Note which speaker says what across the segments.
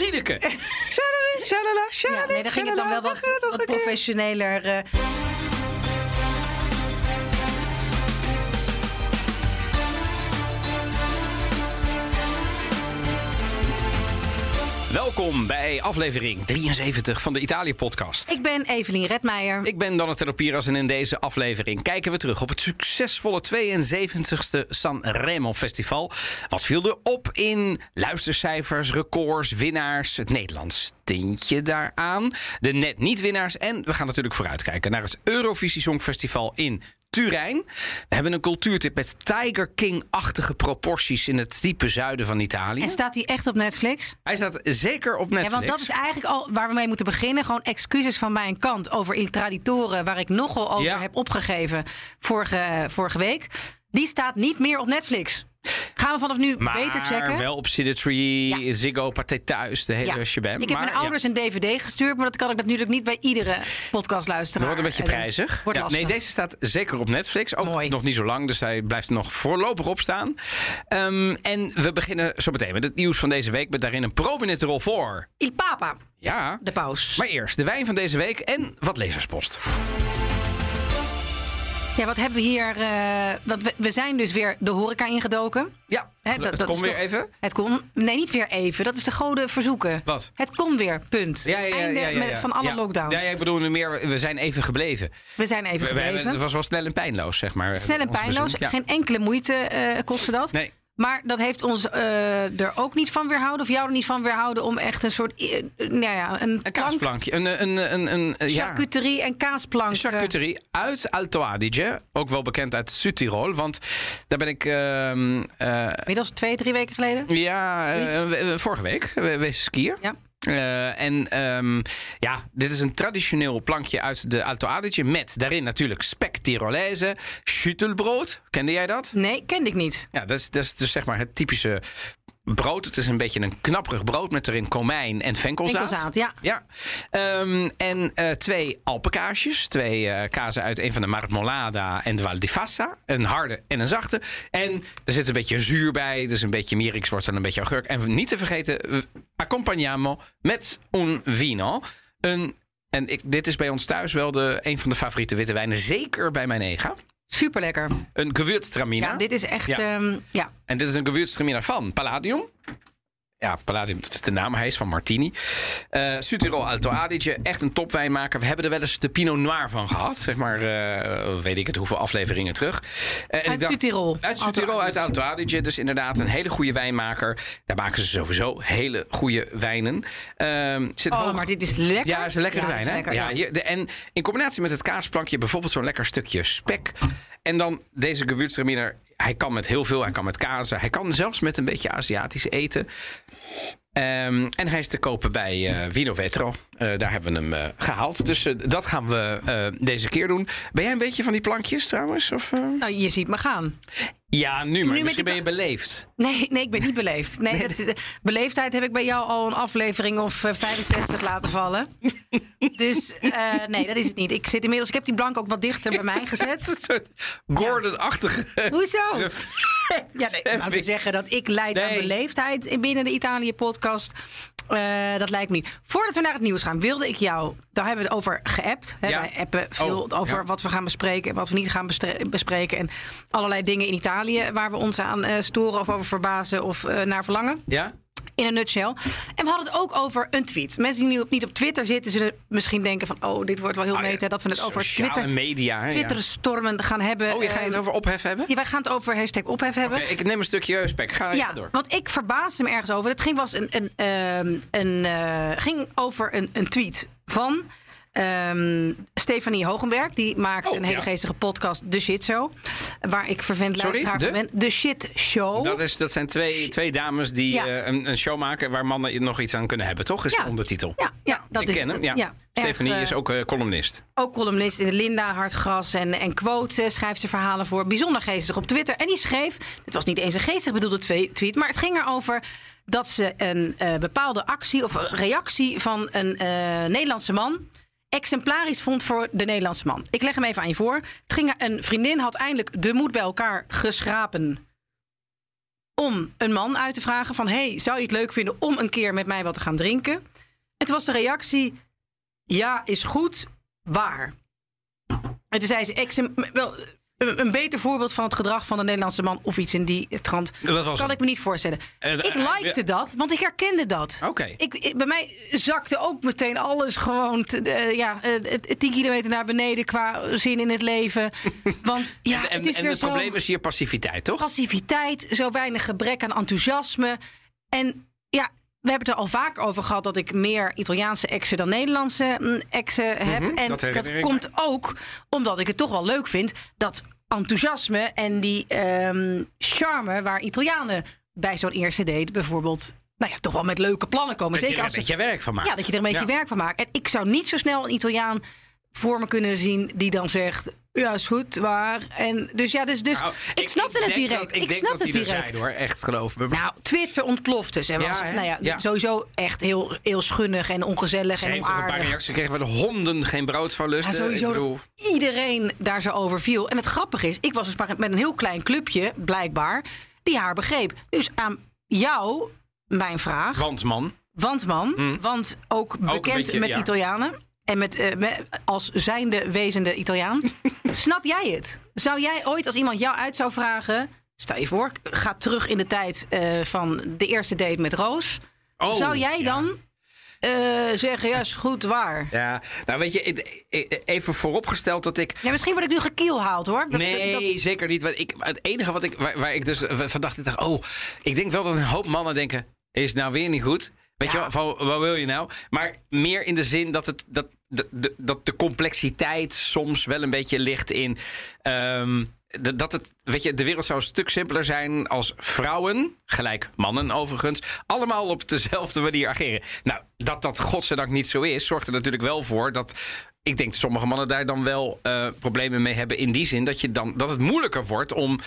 Speaker 1: Sineke.
Speaker 2: Shalala, shalala, shalala,
Speaker 3: Ja, nee, dan ging het dan wel wat, wat professioneler. eh.
Speaker 1: Welkom bij aflevering 73 van de Italië-podcast.
Speaker 3: Ik ben Evelien Redmeijer.
Speaker 1: Ik ben Donatello Piras en in deze aflevering kijken we terug op het succesvolle 72e Sanremo Festival. Wat viel er op in luistercijfers, records, winnaars, het Nederlands tintje daaraan, de net niet winnaars en we gaan natuurlijk vooruitkijken naar het Eurovisie Songfestival in Turijn. We hebben een cultuurtip met Tiger King-achtige proporties in het diepe zuiden van Italië.
Speaker 3: En staat hij echt op Netflix?
Speaker 1: Hij staat zeker op Netflix.
Speaker 3: Ja, want dat is eigenlijk al waar we mee moeten beginnen. Gewoon excuses van mijn kant over Il Traditore, waar ik nogal over
Speaker 1: Ja.
Speaker 3: heb opgegeven vorige, vorige week. Die staat niet meer op Netflix. Gaan we vanaf nu
Speaker 1: maar
Speaker 3: beter checken?
Speaker 1: wel op Cinetree,
Speaker 3: Ja.
Speaker 1: Ziggo, Pathé Thuis, de hele
Speaker 3: Ja.
Speaker 1: shabam.
Speaker 3: Ik heb
Speaker 1: Maar
Speaker 3: mijn
Speaker 1: ja,
Speaker 3: ouders een dvd gestuurd, maar dat kan ik natuurlijk niet bij iedere podcast luisteren.
Speaker 1: Wordt een beetje prijzig.
Speaker 3: Wordt
Speaker 1: Ja,
Speaker 3: lastig.
Speaker 1: nee, deze staat zeker op Netflix. Ook
Speaker 3: Mooi.
Speaker 1: nog niet zo lang, dus hij blijft er nog voorlopig op staan. Ehm, en we beginnen zo meteen met het nieuws van deze week... met daarin een prominente rol voor...
Speaker 3: Il Papa,
Speaker 1: Ja,
Speaker 3: de paus.
Speaker 1: maar eerst de wijn van deze week en wat lezerspost.
Speaker 3: Ja, wat hebben we hier? eh, wat we, we zijn dus weer de horeca ingedoken.
Speaker 1: Ja,
Speaker 3: dat-
Speaker 1: het
Speaker 3: dat
Speaker 1: komt
Speaker 3: is
Speaker 1: weer even.
Speaker 3: Het kon, nee, niet weer even. Dat is de goden verzoeken.
Speaker 1: Wat?
Speaker 3: Het kon weer, punt.
Speaker 1: Ja, ja,
Speaker 3: Einde
Speaker 1: ja, ja,
Speaker 3: met- van alle lockdowns.
Speaker 1: Ja, ja, ik bedoel nu meer, we zijn even gebleven.
Speaker 3: We zijn even
Speaker 1: We- we
Speaker 3: gebleven.
Speaker 1: hebben- het was wel snel en pijnloos, zeg maar.
Speaker 3: Snel en pijnloos. Geen enkele moeite eh kostte dat.
Speaker 1: Nee.
Speaker 3: Maar dat heeft ons eh, er ook niet van weerhouden, of jou er niet van weerhouden, om echt een soort, eh, nou ja, een,
Speaker 1: Een
Speaker 3: plank,
Speaker 1: kaasplankje. Een, een, een, een, een, ja.
Speaker 3: charcuterie en kaasplank.
Speaker 1: Een charcuterie uit Alto Adige. Ook wel bekend uit Südtirol. Want daar ben ik... ehm, eh,
Speaker 3: Inmiddels twee, drie weken geleden.
Speaker 1: ja, eh, we- we- vorige week we- skiën.
Speaker 3: Ja.
Speaker 1: Eh, en ehm, ja, dit is een traditioneel plankje uit de Alto Adige. Met daarin natuurlijk spek Tirolese, schüttelbrood. Kende jij dat?
Speaker 3: Nee, kende ik niet.
Speaker 1: Ja, dat is, dat is dus zeg maar het typische brood. Het is een beetje een knapperig brood met erin komijn en venkelzaad.
Speaker 3: Venkelzaad, ja.
Speaker 1: Ja. Ehm, en eh, twee alpenkaasjes. Twee eh, kazen uit een van de Marmolada en de Val di Fassa. Een harde en een zachte. En er zit een beetje zuur bij. Dus een beetje mierikswortel en een beetje augurk. En niet te vergeten, eh, accompagniamo met un vino. Een, en ik, dit is bij ons thuis wel de, een van de favoriete witte wijnen. Zeker bij mijn ega.
Speaker 3: Super lekker.
Speaker 1: Een gewürztraminer.
Speaker 3: Ja, dit is echt.
Speaker 1: Ja.
Speaker 3: Ja. ja.
Speaker 1: En dit is een gewürztraminer van Palladium. Ja, Palladium, dat is de naam. Hij is van Martini. Eh Südtirol Alto Adige, echt een topwijnmaker. We hebben er wel eens de Pinot Noir van gehad. Zeg maar, eh, weet ik het, hoeveel afleveringen terug. En
Speaker 3: Uit Südtirol.
Speaker 1: Uit Südtirol, uit. Alto Adige. Dus inderdaad een hele goede wijnmaker. Daar maken ze sowieso hele goede wijnen. Ehm, zit
Speaker 3: Oh,
Speaker 1: hoog-
Speaker 3: maar dit is lekker.
Speaker 1: ja, is een lekkere
Speaker 3: Ja,
Speaker 1: wijn, hè?
Speaker 3: lekker,
Speaker 1: ja,
Speaker 3: ja.
Speaker 1: hier- de- en in combinatie met het kaasplankje bijvoorbeeld zo'n lekker stukje spek. En dan deze gewürztraminer. Hij kan met heel veel. Hij kan met kazen. Hij kan zelfs met een beetje Aziatisch eten. Ehm, en hij is te kopen bij Vetro. Eh, daar hebben we hem eh, gehaald. Dus eh, dat gaan we deze keer doen. Ben jij een beetje van die plankjes trouwens? Of?
Speaker 3: Nou, je ziet me gaan.
Speaker 1: Ja, nu, maar misschien ben je beleefd.
Speaker 3: Nee, nee, ik ben niet beleefd. Nee, dat, beleefdheid heb ik bij jou al een aflevering of eh, 65 laten vallen. Dus nee, dat is het niet. Ik zit inmiddels, ik heb die blank ook wat dichter bij mij gezet.
Speaker 1: Een soort Gordon-achtige.
Speaker 3: Hoezo? Ja, nee, om nou te zeggen dat ik leid aan beleefdheid in binnen de Italië-podcast. Eh, dat lijkt me niet. Voordat we naar het nieuws gaan, wilde ik jou. Daar hebben we het over geappt. Hè?
Speaker 1: Ja.
Speaker 3: Wij appen veel
Speaker 1: Oh,
Speaker 3: over
Speaker 1: ja.
Speaker 3: wat we gaan bespreken en wat we niet gaan bespreken. En allerlei dingen in Italië waar we ons aan eh, storen of over verbazen of eh, naar verlangen.
Speaker 1: Ja?
Speaker 3: In een nutshell. En we hadden het ook over een tweet. Mensen die nu op- niet op Twitter zitten, zullen misschien denken van... oh, dit wordt wel heel meta dat we het over Twitter,
Speaker 1: media. Hè, ja.
Speaker 3: Twitter-stormen gaan hebben.
Speaker 1: Oh, je gaat het
Speaker 3: Eh,
Speaker 1: over ophef hebben?
Speaker 3: ja, wij gaan het over hashtag ophef hebben.
Speaker 1: Oké, ik neem een stukje spek. Ga,
Speaker 3: Ja,
Speaker 1: door.
Speaker 3: want ik verbaasde me ergens over. Het ging, was een, een, ehm, een, eh, ging over een, een tweet van ehm, Stefanie Hogenberg. Die maakt
Speaker 1: Oh,
Speaker 3: een hele
Speaker 1: ja.
Speaker 3: geestige podcast, The Shit Show. Waar ik vervent luisteraar
Speaker 1: de?
Speaker 3: van ben. The Shit Show.
Speaker 1: Dat, is, dat zijn twee, twee dames die
Speaker 3: Ja.
Speaker 1: eh, een, een show maken waar mannen nog iets aan kunnen hebben, toch? Is
Speaker 3: Ja.
Speaker 1: de ondertitel.
Speaker 3: ja, ja, dat
Speaker 1: ik
Speaker 3: is
Speaker 1: ken hem, ja. Stefanie is
Speaker 3: eh,
Speaker 1: ook eh, columnist.
Speaker 3: Ook columnist in de Linda, Hartgras en, en Quote schrijft ze verhalen voor. Bijzonder geestig op Twitter. En die schreef, het was niet eens een geestig bedoelde twe- tweet... maar het ging erover dat ze een bepaalde actie of reactie van een Nederlandse man... exemplarisch vond voor de Nederlandse man. Ik leg hem even aan je voor. Het ging, een vriendin had eindelijk de moed bij elkaar geschrapen om een man uit te vragen van... hey, zou je het leuk vinden om een keer met mij wat te gaan drinken? En toen was de reactie, ja, is goed, waar? En toen zei ze- wel, een, beter voorbeeld van het gedrag van de Nederlandse man... of iets in die trant,
Speaker 1: Dat was
Speaker 3: kan
Speaker 1: hem.
Speaker 3: ik me niet voorstellen.
Speaker 1: Eh,
Speaker 3: ik likte dat, want ik herkende dat.
Speaker 1: Oké.
Speaker 3: Ik, ik- bij mij zakte ook meteen alles gewoon te- eh, ja, eh, eh, 10 kilometer naar beneden qua zin in het leven. Want ja,
Speaker 1: en
Speaker 3: het is
Speaker 1: en
Speaker 3: weer
Speaker 1: het
Speaker 3: zo
Speaker 1: probleem is hier passiviteit, toch?
Speaker 3: passiviteit, zo weinig gebrek aan enthousiasme. En we hebben het er al vaak over gehad dat ik meer Italiaanse exen dan Nederlandse mm, exen heb. en
Speaker 1: Mhm, dat
Speaker 3: dat, komt ook omdat ik het toch wel leuk vind dat enthousiasme en die ehm, charme waar Italianen bij zo'n eerste date bijvoorbeeld. Nou ja, toch wel met leuke plannen komen.
Speaker 1: Dat je
Speaker 3: Zeker
Speaker 1: er
Speaker 3: als
Speaker 1: een beetje werk van maakt.
Speaker 3: ja, dat je er een beetje
Speaker 1: Ja.
Speaker 3: werk van maakt. En ik zou niet zo snel een Italiaan voor me kunnen zien die dan zegt: Ja, is goed, waar. En dus ja, dus, dus
Speaker 1: Nou,
Speaker 3: ik, snapte het direct.
Speaker 1: dat-
Speaker 3: ik snapte het direct.
Speaker 1: zijn, hoor. Echt, geloof me.
Speaker 3: Nou, Twitter ontplofte. Ze was
Speaker 1: Ja, hè?
Speaker 3: nou ja,
Speaker 1: Ja.
Speaker 3: sowieso echt heel, heel schunnig en ongezellig
Speaker 1: Ze
Speaker 3: en
Speaker 1: heeft ook een paar
Speaker 3: onaardig.
Speaker 1: reacties gekregen waar de honden geen brood van
Speaker 3: Ja,
Speaker 1: lusten.
Speaker 3: sowieso
Speaker 1: Ik bedoel,
Speaker 3: dat iedereen daar zo over viel. En het grappige is, ik was dus maar met een heel klein clubje, blijkbaar, die haar begreep. Dus aan jou, mijn vraag.
Speaker 1: Want man,
Speaker 3: Want man, want ook bekend
Speaker 1: beetje,
Speaker 3: met
Speaker 1: ja.
Speaker 3: Italianen. En met, eh, met- als zijnde wezende Italiaan. Snap jij het? Zou jij ooit, als iemand jou uit zou vragen... Stel je voor, ga terug in de tijd eh, van de eerste date met Roos.
Speaker 1: Oh,
Speaker 3: zou jij
Speaker 1: ja.
Speaker 3: dan eh, zeggen, ja, is goed, waar?
Speaker 1: Ja, nou weet je, even vooropgesteld dat ik.
Speaker 3: Ja, misschien word ik nu gekielhaald, hoor. Dat-
Speaker 1: Nee,
Speaker 3: dat-
Speaker 1: zeker niet. Want ik, het enige wat ik, waar, waar ik dus van dacht, ik dacht, oh, ik denk wel dat een hoop mannen denken, is het nou weer niet goed? Weet je wel, van, wat wil je nou? Maar meer in de zin dat, het, dat, dat de complexiteit soms wel een beetje ligt in... ehm, dat het, weet je, de wereld zou een stuk simpeler zijn als vrouwen, gelijk mannen overigens, allemaal op dezelfde manier ageren. Nou, dat dat godzijdank niet zo is, zorgt er natuurlijk wel voor dat ik denk dat sommige mannen daar dan wel eh, problemen mee hebben. In die zin dat, je dan, dat het moeilijker wordt om.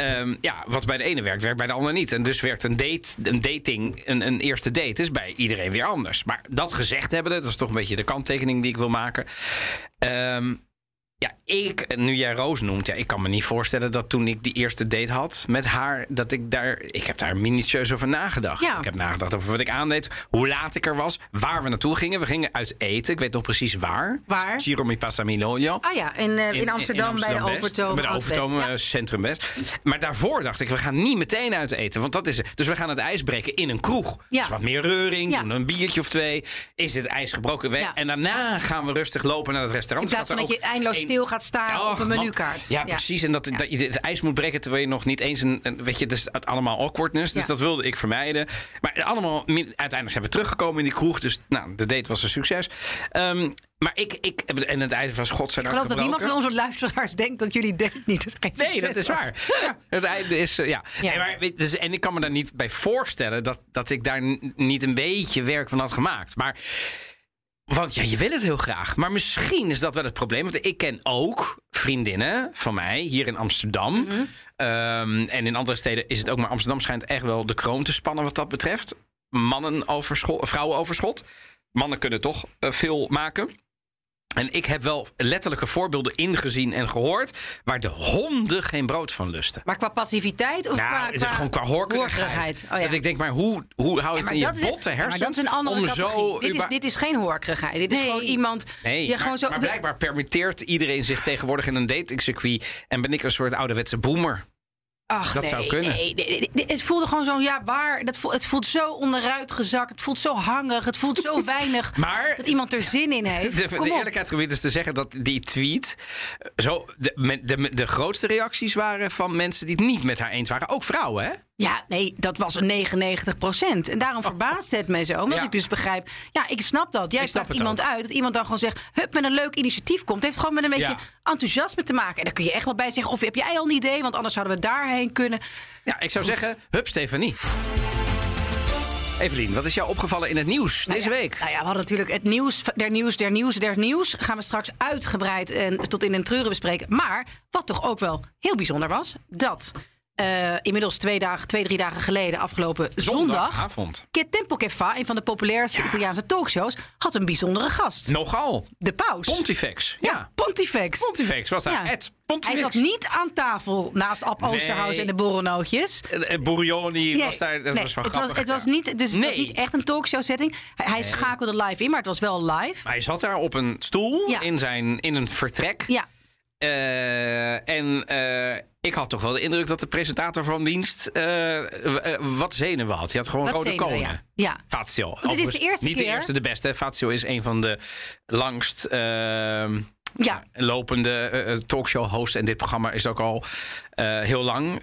Speaker 1: Ehm, ja, wat bij de ene werkt, werkt bij de ander niet. En dus werkt een date, een dating, een, een eerste date, is bij iedereen weer anders. Maar dat gezegd hebben, dat is toch een beetje de kanttekening die ik wil maken. Ehm, ja, ik, nu jij Roos noemt, ja, ik kan me niet voorstellen dat toen ik die eerste date had met haar, dat ik daar, ik heb daar minutieus over nagedacht.
Speaker 3: Ja.
Speaker 1: Ik heb nagedacht over wat ik aandeed, hoe laat ik er was, waar we naartoe gingen. We gingen uit eten, ik weet nog precies waar.
Speaker 3: Waar?
Speaker 1: Giro mi passa Milogno.
Speaker 3: Ah ja, in, eh, in, Amsterdam, bij de Overtoom.
Speaker 1: Bij de Overtoom
Speaker 3: ja.
Speaker 1: eh, Centrum West. Maar daarvoor dacht ik, we gaan niet meteen uit eten. Want dat is het. Dus we gaan het ijs breken in een kroeg.
Speaker 3: Ja.
Speaker 1: Dus wat meer reuring, doen een biertje of twee. Is het ijs gebroken weg.
Speaker 3: Ja.
Speaker 1: En daarna gaan we rustig lopen naar het
Speaker 3: In
Speaker 1: restaurant.
Speaker 3: plaats van dat je eindeloos gaat staren op een menukaart.
Speaker 1: Ja, precies. En dat, dat je het ijs moet breken terwijl je nog niet eens een. een- weet je, dus het allemaal awkwardness. Dus
Speaker 3: Ja.
Speaker 1: dat wilde ik vermijden. Maar allemaal. Uiteindelijk zijn we teruggekomen in die kroeg. Dus nou, de date was een succes. Ehm, maar ik, ik. En het ijs was godzijdank.
Speaker 3: Ik geloof dat niemand van onze luisteraars denkt dat jullie date niet geen
Speaker 1: Nee, dat is
Speaker 3: was.
Speaker 1: waar. Ja, het einde is. eh, ja.
Speaker 3: Ja.
Speaker 1: Maar, weet- dus, en ik kan me daar niet bij voorstellen dat, dat ik daar niet een beetje werk van had gemaakt. Maar. Want ja, je wil het heel graag. Maar misschien is dat wel het probleem. Want ik ken ook vriendinnen van mij hier in Amsterdam.
Speaker 3: Mhm.
Speaker 1: Ehm, en in andere steden is het ook. Maar Amsterdam schijnt echt wel de kroon te spannen wat dat betreft. Mannen overschot, vrouwen overschot. Mannen kunnen toch eh, veel maken. En ik heb wel letterlijke voorbeelden ingezien en gehoord... waar de honden geen brood van lusten.
Speaker 3: Maar qua passiviteit of
Speaker 1: Nou,
Speaker 3: qua,
Speaker 1: het is gewoon qua horkerigheid.
Speaker 3: Oh, ja.
Speaker 1: Dat ik denk, maar hoe, hoe hou je
Speaker 3: Ja,
Speaker 1: het in je
Speaker 3: is-
Speaker 1: botte
Speaker 3: ja, maar
Speaker 1: hersenen...
Speaker 3: dat is een andere categorie. dit, is, dit is geen horkerigheid. Dit is
Speaker 1: Nee.
Speaker 3: gewoon iemand
Speaker 1: Nee, maar,
Speaker 3: gewoon zo...
Speaker 1: maar blijkbaar permitteert iedereen zich tegenwoordig in een datingcircuit... en ben ik een soort ouderwetse boomer.
Speaker 3: Ach,
Speaker 1: dat
Speaker 3: nee,
Speaker 1: zou kunnen.
Speaker 3: Nee, het voelde gewoon zo, ja, waar. Dat voelt, het voelt zo onderuit gezakt. Het voelt zo hangig. Het voelt zo weinig
Speaker 1: Maar-
Speaker 3: dat iemand er zin in heeft.
Speaker 1: De,
Speaker 3: Kom
Speaker 1: de eerlijkheid gebied is te zeggen dat die tweet... Zo, de, de, de grootste reacties waren van mensen die het niet met haar eens waren. Ook vrouwen, hè?
Speaker 3: Ja, nee, dat was een 99 procent. En daarom verbaast het mij zo. Omdat
Speaker 1: Ja.
Speaker 3: ik dus begrijp, ja, ik snap dat. Jij
Speaker 1: Ik snap
Speaker 3: staat
Speaker 1: het
Speaker 3: iemand
Speaker 1: ook.
Speaker 3: uit. Dat iemand dan gewoon zegt, hup, met een leuk initiatief komt. Het heeft gewoon met een beetje
Speaker 1: Ja.
Speaker 3: enthousiasme te maken. En daar kun je echt wel bij zeggen, of heb jij al een idee? Want anders zouden we daarheen kunnen.
Speaker 1: Ja, ik zou zeggen, hup Stefanie. Evelien, wat is jou opgevallen in het nieuws deze
Speaker 3: Nou ja,
Speaker 1: week?
Speaker 3: Nou ja, we hadden natuurlijk het nieuws der nieuws der nieuws der nieuws. Gaan we straks uitgebreid en tot in een treuren bespreken. Maar wat toch ook wel heel bijzonder was, dat eh, inmiddels twee, dagen, twee, drie dagen geleden, afgelopen zondag.
Speaker 1: Zondagavond.
Speaker 3: Che Tempo Che Fa, een van de populairste Italiaanse talkshows, had een bijzondere gast.
Speaker 1: Nogal.
Speaker 3: De paus.
Speaker 1: Pontifex. Ja.
Speaker 3: Pontifex.
Speaker 1: Pontifex was daar.
Speaker 3: Ja.
Speaker 1: Het
Speaker 3: Hij
Speaker 1: Pontifex.
Speaker 3: zat niet aan tafel naast Ab
Speaker 1: Nee.
Speaker 3: Oosterhuis en de borrelnootjes.
Speaker 1: Eh, eh, Burioni
Speaker 3: Nee,
Speaker 1: was daar. Dat
Speaker 3: nee,
Speaker 1: was wel
Speaker 3: het,
Speaker 1: grappig.
Speaker 3: was, het, was niet, dus het was niet echt een talkshow setting. Hij, hij schakelde live in, maar het was wel live.
Speaker 1: Hij zat daar op een stoel in, zijn, in een vertrek.
Speaker 3: Ja,
Speaker 1: Eh, en eh, ik had toch wel de indruk dat de presentator van dienst eh, wat zenuwen had. Hij had gewoon
Speaker 3: wat
Speaker 1: rode
Speaker 3: zenuwen,
Speaker 1: konen.
Speaker 3: ja. ja.
Speaker 1: Fazio.
Speaker 3: dit is de eerste
Speaker 1: Niet de eerste, de beste. Fazio is een van de langst ehm,
Speaker 3: Ja,
Speaker 1: lopende eh, talkshow-host. En dit programma is ook al heel lang.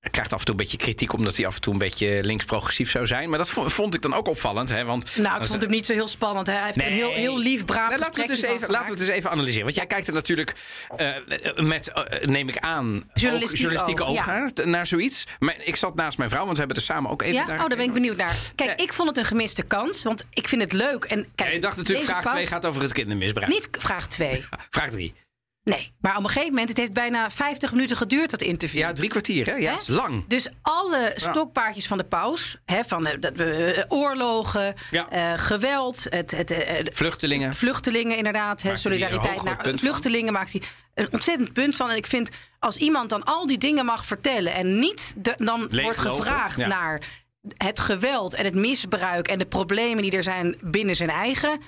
Speaker 1: Hij krijgt af en toe een beetje kritiek omdat hij af en toe een beetje links-progressief zou zijn. Maar dat vo- vond ik dan ook opvallend. Hè? Want
Speaker 3: nou, ik vond hem niet zo heel spannend. hè. Hij heeft een heel, heel lief, braaf
Speaker 1: Nee, laten, we het
Speaker 3: gesprek
Speaker 1: even, laten we het eens even analyseren. Want jij kijkt er natuurlijk eh, met, eh, neem ik aan,
Speaker 3: Journalistiek
Speaker 1: ook journalistieke
Speaker 3: oog, ja.
Speaker 1: naar, zoiets. Maar ik zat naast mijn vrouw, want we hebben er samen ook even
Speaker 3: Ja, oh, daar ben ik benieuwd naar. Kijk, ik vond het een gemiste kans, want ik vind het leuk. En kijk,
Speaker 1: Ja, je dacht natuurlijk, vraag
Speaker 3: paus-
Speaker 1: 2 gaat over het kindermisbruik.
Speaker 3: Niet vraag 2.
Speaker 1: Vraag 3.
Speaker 3: Nee, maar op een gegeven moment, het heeft bijna 50 minuten geduurd, dat interview.
Speaker 1: Ja, drie kwartier, hè? Ja, dat is lang.
Speaker 3: Dus alle stokpaardjes van de paus, hè, van eh, dat, we oorlogen,
Speaker 1: Ja.
Speaker 3: eh, geweld, het, het, eh,
Speaker 1: Vluchtelingen.
Speaker 3: vluchtelingen inderdaad, hè, solidariteit naar
Speaker 1: van?
Speaker 3: vluchtelingen maakt hij een ontzettend punt van. En ik vind, als iemand dan al die dingen mag vertellen en niet de- dan wordt gevraagd
Speaker 1: ja.
Speaker 3: naar het geweld en het misbruik en de problemen die er zijn binnen zijn eigen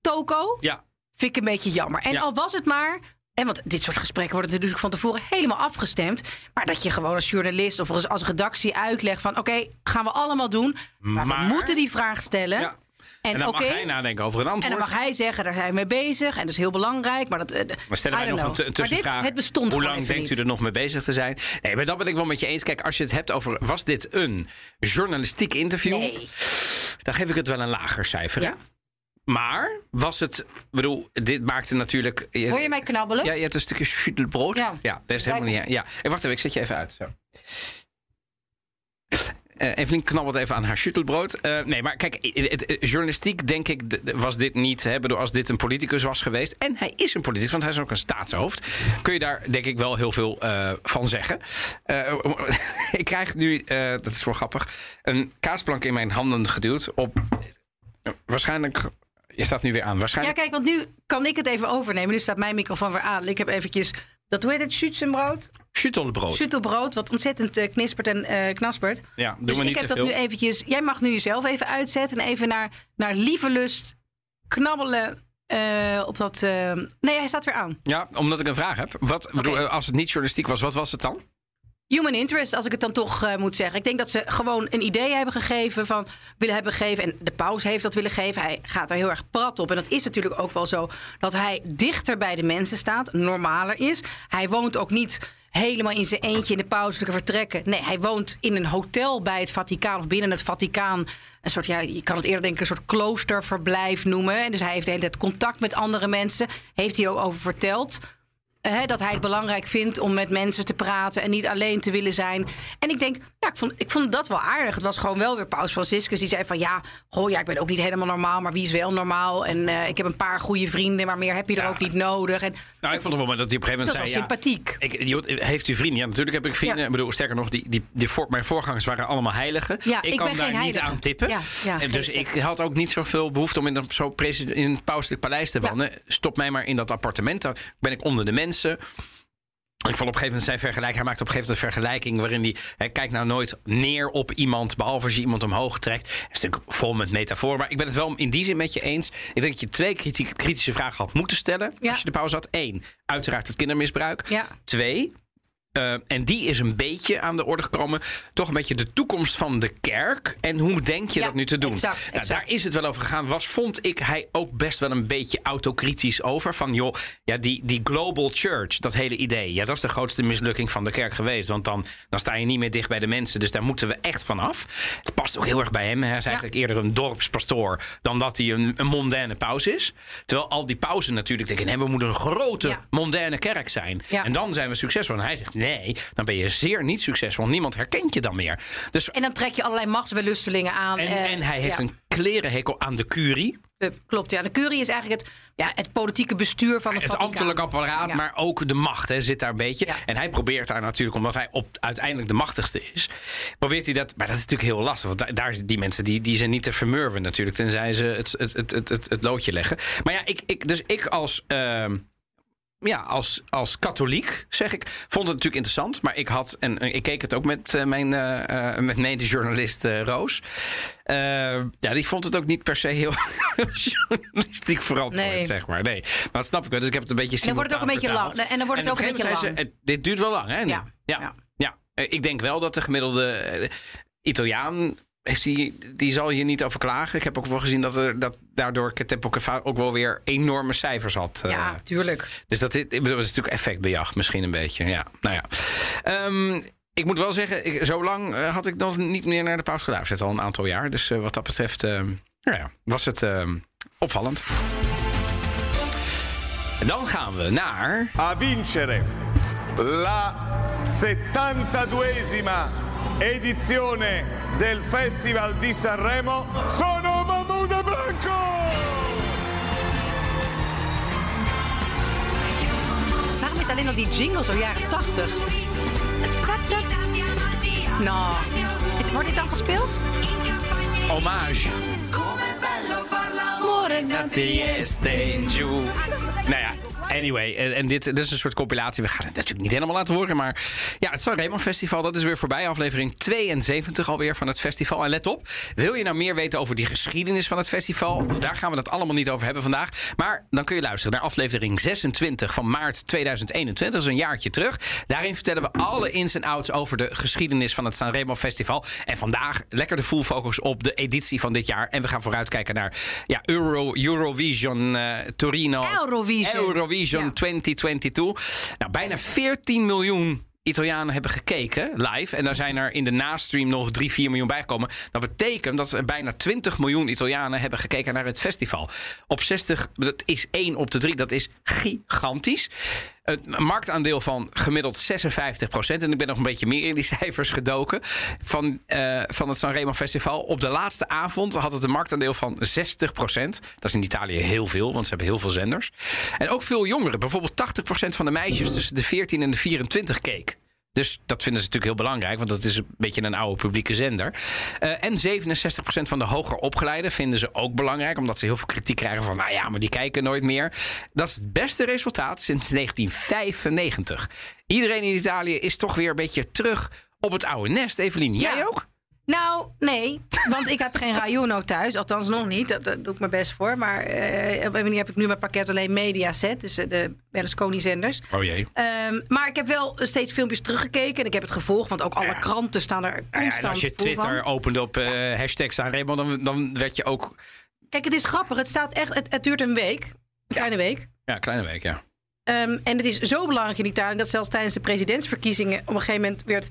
Speaker 3: toko,
Speaker 1: Ja,
Speaker 3: vind ik een beetje jammer. En
Speaker 1: Ja.
Speaker 3: al was het maar. En want dit soort gesprekken worden natuurlijk van tevoren helemaal afgestemd. Maar dat je gewoon als journalist of als, redactie uitlegt van... oké, gaan we allemaal doen. Maar,
Speaker 1: Maar-
Speaker 3: we moeten die vraag stellen.
Speaker 1: ja.
Speaker 3: En,
Speaker 1: En dan mag hij nadenken over een
Speaker 3: en
Speaker 1: antwoord.
Speaker 3: dan mag hij zeggen, daar zijn we mee bezig. En dat is heel belangrijk. Maar, dat, eh,
Speaker 1: Maar stellen wij nog
Speaker 3: know.
Speaker 1: een, t- een
Speaker 3: Maar dit,
Speaker 1: tussenvraag.
Speaker 3: het bestond
Speaker 1: Hoe lang denkt
Speaker 3: niet.
Speaker 1: u er nog mee bezig te zijn? Nee, maar dat ben ik wel met je eens. Kijk, als je het hebt over... Was dit een journalistiek interview?
Speaker 3: Nee.
Speaker 1: Dan geef ik het wel een lager cijfer.
Speaker 3: Ja.
Speaker 1: Maar was het... Bedoel, dit maakte natuurlijk...
Speaker 3: Hoor je mij knabbelen?
Speaker 1: Ja, je hebt een stukje schüttelbrood.
Speaker 3: Ja.
Speaker 1: ja dat is helemaal niet... Ja, Eh, wacht even, ik zet je even uit. Zo. Eh Evelien knabbelt even aan haar schüttelbrood. Eh, nee, maar kijk, het, het- journalistiek denk ik was dit niet. Hè, bedoel, als dit een politicus was geweest. En hij is een politicus, want hij is ook een staatshoofd. Kun je daar denk ik wel heel veel van zeggen. Ik krijg nu, dat is wel grappig, een kaasplank in mijn handen geduwd. Op waarschijnlijk... Je staat nu weer aan.
Speaker 3: Ja,
Speaker 1: Waarschijnlijk
Speaker 3: kijk, want nu kan ik het even overnemen. Nu staat mijn microfoon weer aan. Ik heb eventjes, dat hoe heet het, schützenbrood?
Speaker 1: schüttelbrood.
Speaker 3: Schüttelbrood, wat ontzettend eh, knispert en eh, knaspert.
Speaker 1: Ja, doen
Speaker 3: Dus
Speaker 1: we
Speaker 3: ik
Speaker 1: niet
Speaker 3: heb
Speaker 1: te
Speaker 3: dat
Speaker 1: veel.
Speaker 3: nu eventjes. Jij mag nu jezelf even uitzetten en even naar, naar lieve lust knabbelen eh, op dat. Nee, hij staat weer aan.
Speaker 1: Ja, omdat ik een vraag heb. Wat, bedoel, als het niet journalistiek was, wat was het dan?
Speaker 3: Human interest, als ik het dan toch eh, moet zeggen. Ik denk dat ze gewoon een idee hebben gegeven van willen hebben gegeven. En de paus heeft dat willen geven. Hij gaat er heel erg prat op. En dat is natuurlijk ook wel zo dat hij dichter bij de mensen staat, normaler is. Hij woont ook niet helemaal in zijn eentje in de pauselijke vertrekken. Nee, hij woont in een hotel bij het Vaticaan of binnen het Vaticaan. Een soort, ja, je kan het eerder denken, een soort kloosterverblijf noemen. En dus hij heeft de hele tijd contact met andere mensen. Heeft hij ook over verteld. Dat hij het belangrijk vindt om met mensen te praten en niet alleen te willen zijn. En ik denk, ja, ik vond, ik vond dat wel aardig. Het was gewoon wel weer Paus Franciscus die zei van ja, goh, ja, ik ben ook niet helemaal normaal, maar wie is wel normaal? En eh, ik heb een paar goede vrienden, maar meer heb je er
Speaker 1: Ja.
Speaker 3: ook niet nodig. En
Speaker 1: Nou, ik vond het wel maar dat hij op een gegeven
Speaker 3: dat
Speaker 1: moment
Speaker 3: was
Speaker 1: zei...
Speaker 3: sympathiek.
Speaker 1: Ja, ik, heeft u vrienden? Ja, natuurlijk heb ik vrienden.
Speaker 3: Ja.
Speaker 1: Ik bedoel, sterker nog, die, die, die voor, mijn voorgangers waren allemaal heiligen.
Speaker 3: Ja,
Speaker 1: ik
Speaker 3: ik
Speaker 1: kan daar niet aan tippen. En dus ik had ook niet zoveel behoefte om in een, zo in een pauselijk paleis te wonen. Stop mij maar in dat appartement. Dan ben ik onder de mensen. Ik vond op een gegeven moment zijn vergelijking. Hij maakt op een gegeven moment een vergelijking waarin hij. Hij kijkt nou nooit neer op iemand. Behalve als je iemand omhoog trekt. Het is natuurlijk vol met metaforen. Maar ik ben het wel in die zin met je eens. Ik denk dat je twee kriti- kritische vragen had moeten stellen.
Speaker 3: Ja.
Speaker 1: Als je de pauze had. Eén, uiteraard het kindermisbruik.
Speaker 3: Ja.
Speaker 1: Twee. Eh, en die is een beetje aan de orde gekomen. Toch een beetje de toekomst van de kerk. En hoe denk je
Speaker 3: Ja,
Speaker 1: dat nu te doen?
Speaker 3: exact,
Speaker 1: Nou, daar is het wel over gegaan. Was, vond ik hij ook best wel een beetje autokritisch over. Van joh, ja, die, die global church, dat hele idee. Ja, dat is de grootste mislukking van de kerk geweest. Want dan, dan sta je niet meer dicht bij de mensen. Dus daar moeten we echt van af. Het past ook heel erg bij hem. Hij is eigenlijk eerder een dorpspastoor dan dat hij een, een mondaine paus is. Terwijl al die pauzen natuurlijk denken: nee, we moeten een grote
Speaker 3: Ja.
Speaker 1: mondaine kerk zijn. En dan zijn we succesvol. En hij zegt: nee, dan ben je zeer niet succesvol. Niemand herkent je dan meer. Dus
Speaker 3: En dan trek je allerlei machtswellustelingen aan.
Speaker 1: en,
Speaker 3: eh,
Speaker 1: en hij heeft
Speaker 3: ja.
Speaker 1: een klerenhekel aan de curie.
Speaker 3: Eh, klopt, ja. De curie is eigenlijk het, ja, het politieke bestuur van het
Speaker 1: Het ambtelijk apparaat,
Speaker 3: Ja.
Speaker 1: maar ook de macht hè, zit daar een beetje.
Speaker 3: Ja.
Speaker 1: En hij probeert daar natuurlijk, omdat hij op, uiteindelijk de machtigste is, probeert hij dat. Maar dat is natuurlijk heel lastig, want daar, daar die mensen die, die zijn niet te vermurwen natuurlijk, tenzij ze het, het, het, het, het, het loodje leggen. Maar ja, ik, ik, dus ik als. ehm, ja, als, als katholiek zeg ik, vond het natuurlijk interessant. Maar ik had, en eh, ik keek het ook met uh, mijn uh, met medejournalist Roos. Uh, ja, die vond het ook niet per se heel journalistiek verantwoord,
Speaker 3: Nee.
Speaker 1: zeg maar. Nee, maar dat snap ik wel. Dus ik heb het een beetje
Speaker 3: En dan wordt het ook een beetje lang. En dan wordt het ook een beetje lang.
Speaker 1: Ze, dit duurt wel lang, hè?
Speaker 3: Ja.
Speaker 1: Ja.
Speaker 3: Ja.
Speaker 1: ja. Eh, Ik denk wel dat de gemiddelde eh, Italiaan... Heeft die, die zal hier niet over klagen. Ik heb ook wel gezien dat, er, dat daardoor Tempo Cava ook wel weer enorme cijfers had. eh.
Speaker 3: Ja, tuurlijk.
Speaker 1: Dus dat, is- ik bedoel, dat is natuurlijk effectbejag misschien een beetje. Ja, nou ja. Ehm, ik moet wel zeggen, ik, zo lang eh, had ik nog niet meer naar de paus geluisterd. Al een aantal jaar. Dus eh, wat dat betreft ehm, nou ja, was het ehm, opvallend. En dan gaan we naar...
Speaker 4: a vincere la 72esima edizione del Festival di Sanremo sono Mahmoud Blanco!
Speaker 3: Waarom is alleen al die jingle zo jaren 80? Nou, is, wordt dit dan gespeeld?
Speaker 1: Hommage. Nou ja, anyway. En, en dit, dit is een soort compilatie. We gaan het natuurlijk niet helemaal laten horen. Maar ja, het Sanremo Festival, dat is weer voorbij. Aflevering 72 alweer van het festival. En let op, wil je nou meer weten over die geschiedenis van het festival? Daar gaan we het allemaal niet over hebben vandaag. Maar dan kun je luisteren naar aflevering 26 van maart 2021. Dat is een jaartje terug. Daarin vertellen we alle ins en outs over de geschiedenis van het Sanremo Festival. En vandaag lekker de full focus op de editie van dit jaar. En we gaan vooruitkijken naar ja, Euro, Eurovision eh, Torino.
Speaker 3: Eurovision.
Speaker 1: Eurovision
Speaker 3: Ja.
Speaker 1: 2022. Nou, bijna 14 miljoen Italianen hebben gekeken live. En daar zijn er in de nastream nog 3, 4 miljoen bijgekomen. Dat betekent dat er bijna 20 miljoen Italianen hebben gekeken naar het festival. Op 60, dat is 1 op de 3. Dat is gigantisch. Het marktaandeel van gemiddeld 56% En ik ben nog een beetje meer in die cijfers gedoken. Van, eh, van het Sanremo Festival. Op de laatste avond had het een marktaandeel van 60% Dat is in Italië heel veel, want ze hebben heel veel zenders. En ook veel jongeren. Bijvoorbeeld 80% van de meisjes tussen de 14 en de 24 keek. Dus dat vinden ze natuurlijk heel belangrijk, want dat is een beetje een oude publieke zender. Eh, en 67% van de hoger opgeleiden vinden ze ook belangrijk, omdat ze heel veel kritiek krijgen van, nou ja, maar die kijken nooit meer. Dat is het beste resultaat sinds 1995. Iedereen in Italië is toch weer een beetje terug op het oude nest. Evelien, jij
Speaker 3: Ja.
Speaker 1: ook?
Speaker 3: Nou, nee. Want ik heb geen Rayuno thuis. Althans nog niet. Dat, dat doe ik mijn best voor. Maar eh, op een manier heb ik nu mijn pakket alleen Mediaset. Dus eh, de Berlusconi-zenders.
Speaker 1: Oh jee.
Speaker 3: Ehm, maar ik heb wel steeds filmpjes teruggekeken. En ik heb het gevolgd. Want ook alle
Speaker 1: Ja.
Speaker 3: kranten staan er
Speaker 1: Nou ja,
Speaker 3: constant
Speaker 1: en als je Twitter
Speaker 3: van.
Speaker 1: opende op eh hashtag Sanremo, dan, dan werd je ook...
Speaker 3: Kijk, het is grappig. Het, staat echt, het, het duurt een week. Een kleine week.
Speaker 1: Ja, kleine week, ja.
Speaker 3: Ehm, en het is zo belangrijk in Italië dat zelfs tijdens de presidentsverkiezingen op een gegeven moment werd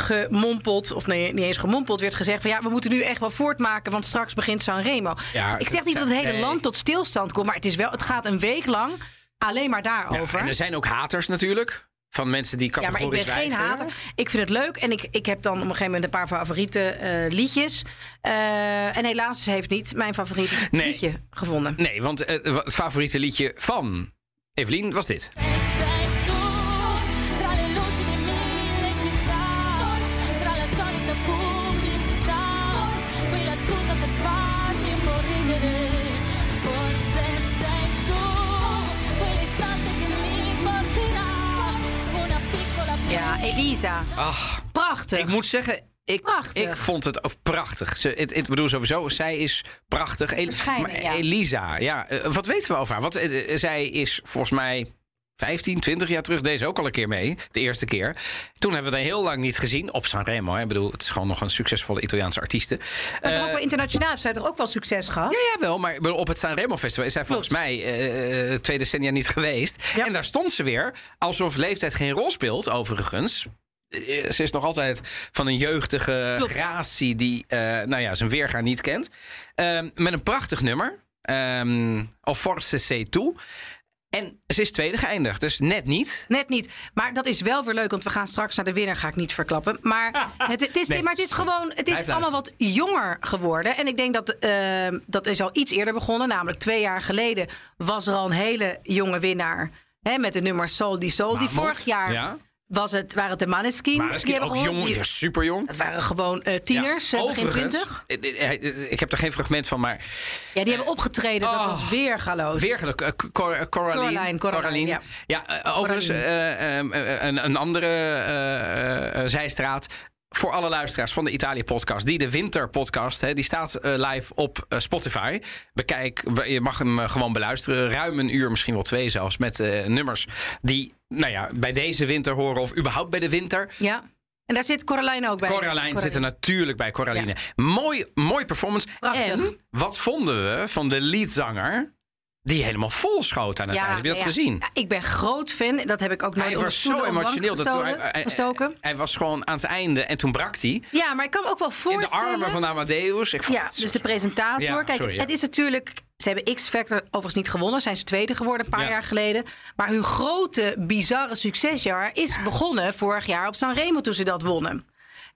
Speaker 3: gemompeld, of nee, niet eens gemompeld, werd gezegd van ja, we moeten nu echt wel voortmaken, want straks begint Sanremo.
Speaker 1: Ja,
Speaker 3: ik zeg niet dat het hele
Speaker 1: nee.
Speaker 3: land tot stilstand komt, maar het is wel, het gaat een week lang alleen maar
Speaker 1: Ja,
Speaker 3: daarover.
Speaker 1: en er zijn ook haters natuurlijk. Van mensen die
Speaker 3: Ja, maar ik
Speaker 1: categorisch
Speaker 3: ben geen hater. Ik vind het leuk en ik, ik heb dan op een gegeven moment een paar favoriete eh, liedjes. Eh, en helaas heeft niet mijn favoriete
Speaker 1: Nee.
Speaker 3: liedje gevonden.
Speaker 1: Nee, want eh, het favoriete liedje van Evelien was dit.
Speaker 3: Elisa.
Speaker 1: Ach,
Speaker 3: Prachtig.
Speaker 1: ik moet zeggen, ik,
Speaker 3: Prachtig.
Speaker 1: ik vond het prachtig. Ze, ik bedoel sowieso, zij is prachtig. El- maar
Speaker 3: ja.
Speaker 1: Elisa, ja, eh, wat weten we over haar? Want eh, eh, zij is volgens mij 15, 20 jaar terug, deze ook al een keer mee. De eerste keer. Toen hebben we haar heel lang niet gezien. Op Sanremo, hè. ik bedoel, het is gewoon nog een succesvolle Italiaanse artieste.
Speaker 3: Maar toch
Speaker 1: Eh,
Speaker 3: ook wel internationaal heeft zij toch ook wel succes gehad?
Speaker 1: Ja, ja, wel, maar op het Sanremo Festival is zij volgens mij eh, twee decennia niet geweest.
Speaker 3: Ja.
Speaker 1: En daar stond ze weer, alsof leeftijd geen rol speelt, overigens. Eh, Ze is nog altijd van een jeugdige
Speaker 3: Klopt.
Speaker 1: gratie die eh, nou ja, zijn weergaar niet kent. Ehm, met een prachtig nummer. ehm Of Forse Sei Tu. En ze is tweede geëindigd, dus net niet.
Speaker 3: Net niet. Maar dat is wel weer leuk, want we gaan straks naar de winnaar, ga ik niet verklappen. Maar het, het is,
Speaker 1: Nee,
Speaker 3: maar het is gewoon, het is allemaal wat jonger geworden. En ik denk dat eh, dat is al iets eerder begonnen. Namelijk twee jaar geleden was er al een hele jonge winnaar. Hè, met de nummer Sol di Sol. Die vorig jaar
Speaker 1: ja.
Speaker 3: Was het, waren het de Maneskin. Hebben
Speaker 1: ook jong,
Speaker 3: Die-
Speaker 1: ja, super jong.
Speaker 3: Het waren gewoon eh, tieners, eh, begin twintig.
Speaker 1: Ik heb er geen fragment van, maar
Speaker 3: Ja, die hebben opgetreden. Dat
Speaker 1: Oh.
Speaker 3: was weer galoos.
Speaker 1: Weer geluk. eh, Cor- eh, Coraline.
Speaker 3: Coraline, Coraline, ja.
Speaker 1: Ja, eh, overigens, eh, eh, eh, een, een andere eh, eh, zijstraat. Voor alle luisteraars van de Italië-podcast, die de Winter-podcast, hè, die staat eh, live op eh, Spotify. Bekijk, je mag hem eh, gewoon beluisteren. Ruim een uur, misschien wel twee zelfs, met nummers die nou ja, bij deze winter horen of überhaupt bij de winter.
Speaker 3: Ja. En daar zit Coraline ook bij.
Speaker 1: Coraline zit er natuurlijk bij, Coraline.
Speaker 3: Ja.
Speaker 1: Mooi, mooi performance.
Speaker 3: Prachtig.
Speaker 1: En wat vonden we van de leadzanger? Die helemaal vol schoot aan het einde. Heb je dat
Speaker 3: ja.
Speaker 1: gezien?
Speaker 3: Ja, ik ben groot fan. Dat heb ik ook nooit
Speaker 1: Hij was zo emotioneel. Dat toen, hij, hij- was gewoon aan het einde en toen brak hij.
Speaker 3: Ja, maar ik kan me ook wel
Speaker 1: In de
Speaker 3: voorstellen...
Speaker 1: armen van Amadeus. Ik vond
Speaker 3: Ja, dus de presentator.
Speaker 1: Ja,
Speaker 3: Kijk,
Speaker 1: sorry, ja.
Speaker 3: het is natuurlijk... Ze hebben X-Factor overigens niet gewonnen. Zijn ze tweede geworden een paar
Speaker 1: Ja.
Speaker 3: jaar geleden. Maar hun grote, bizarre succesjaar is begonnen vorig jaar op Sanremo toen ze dat wonnen.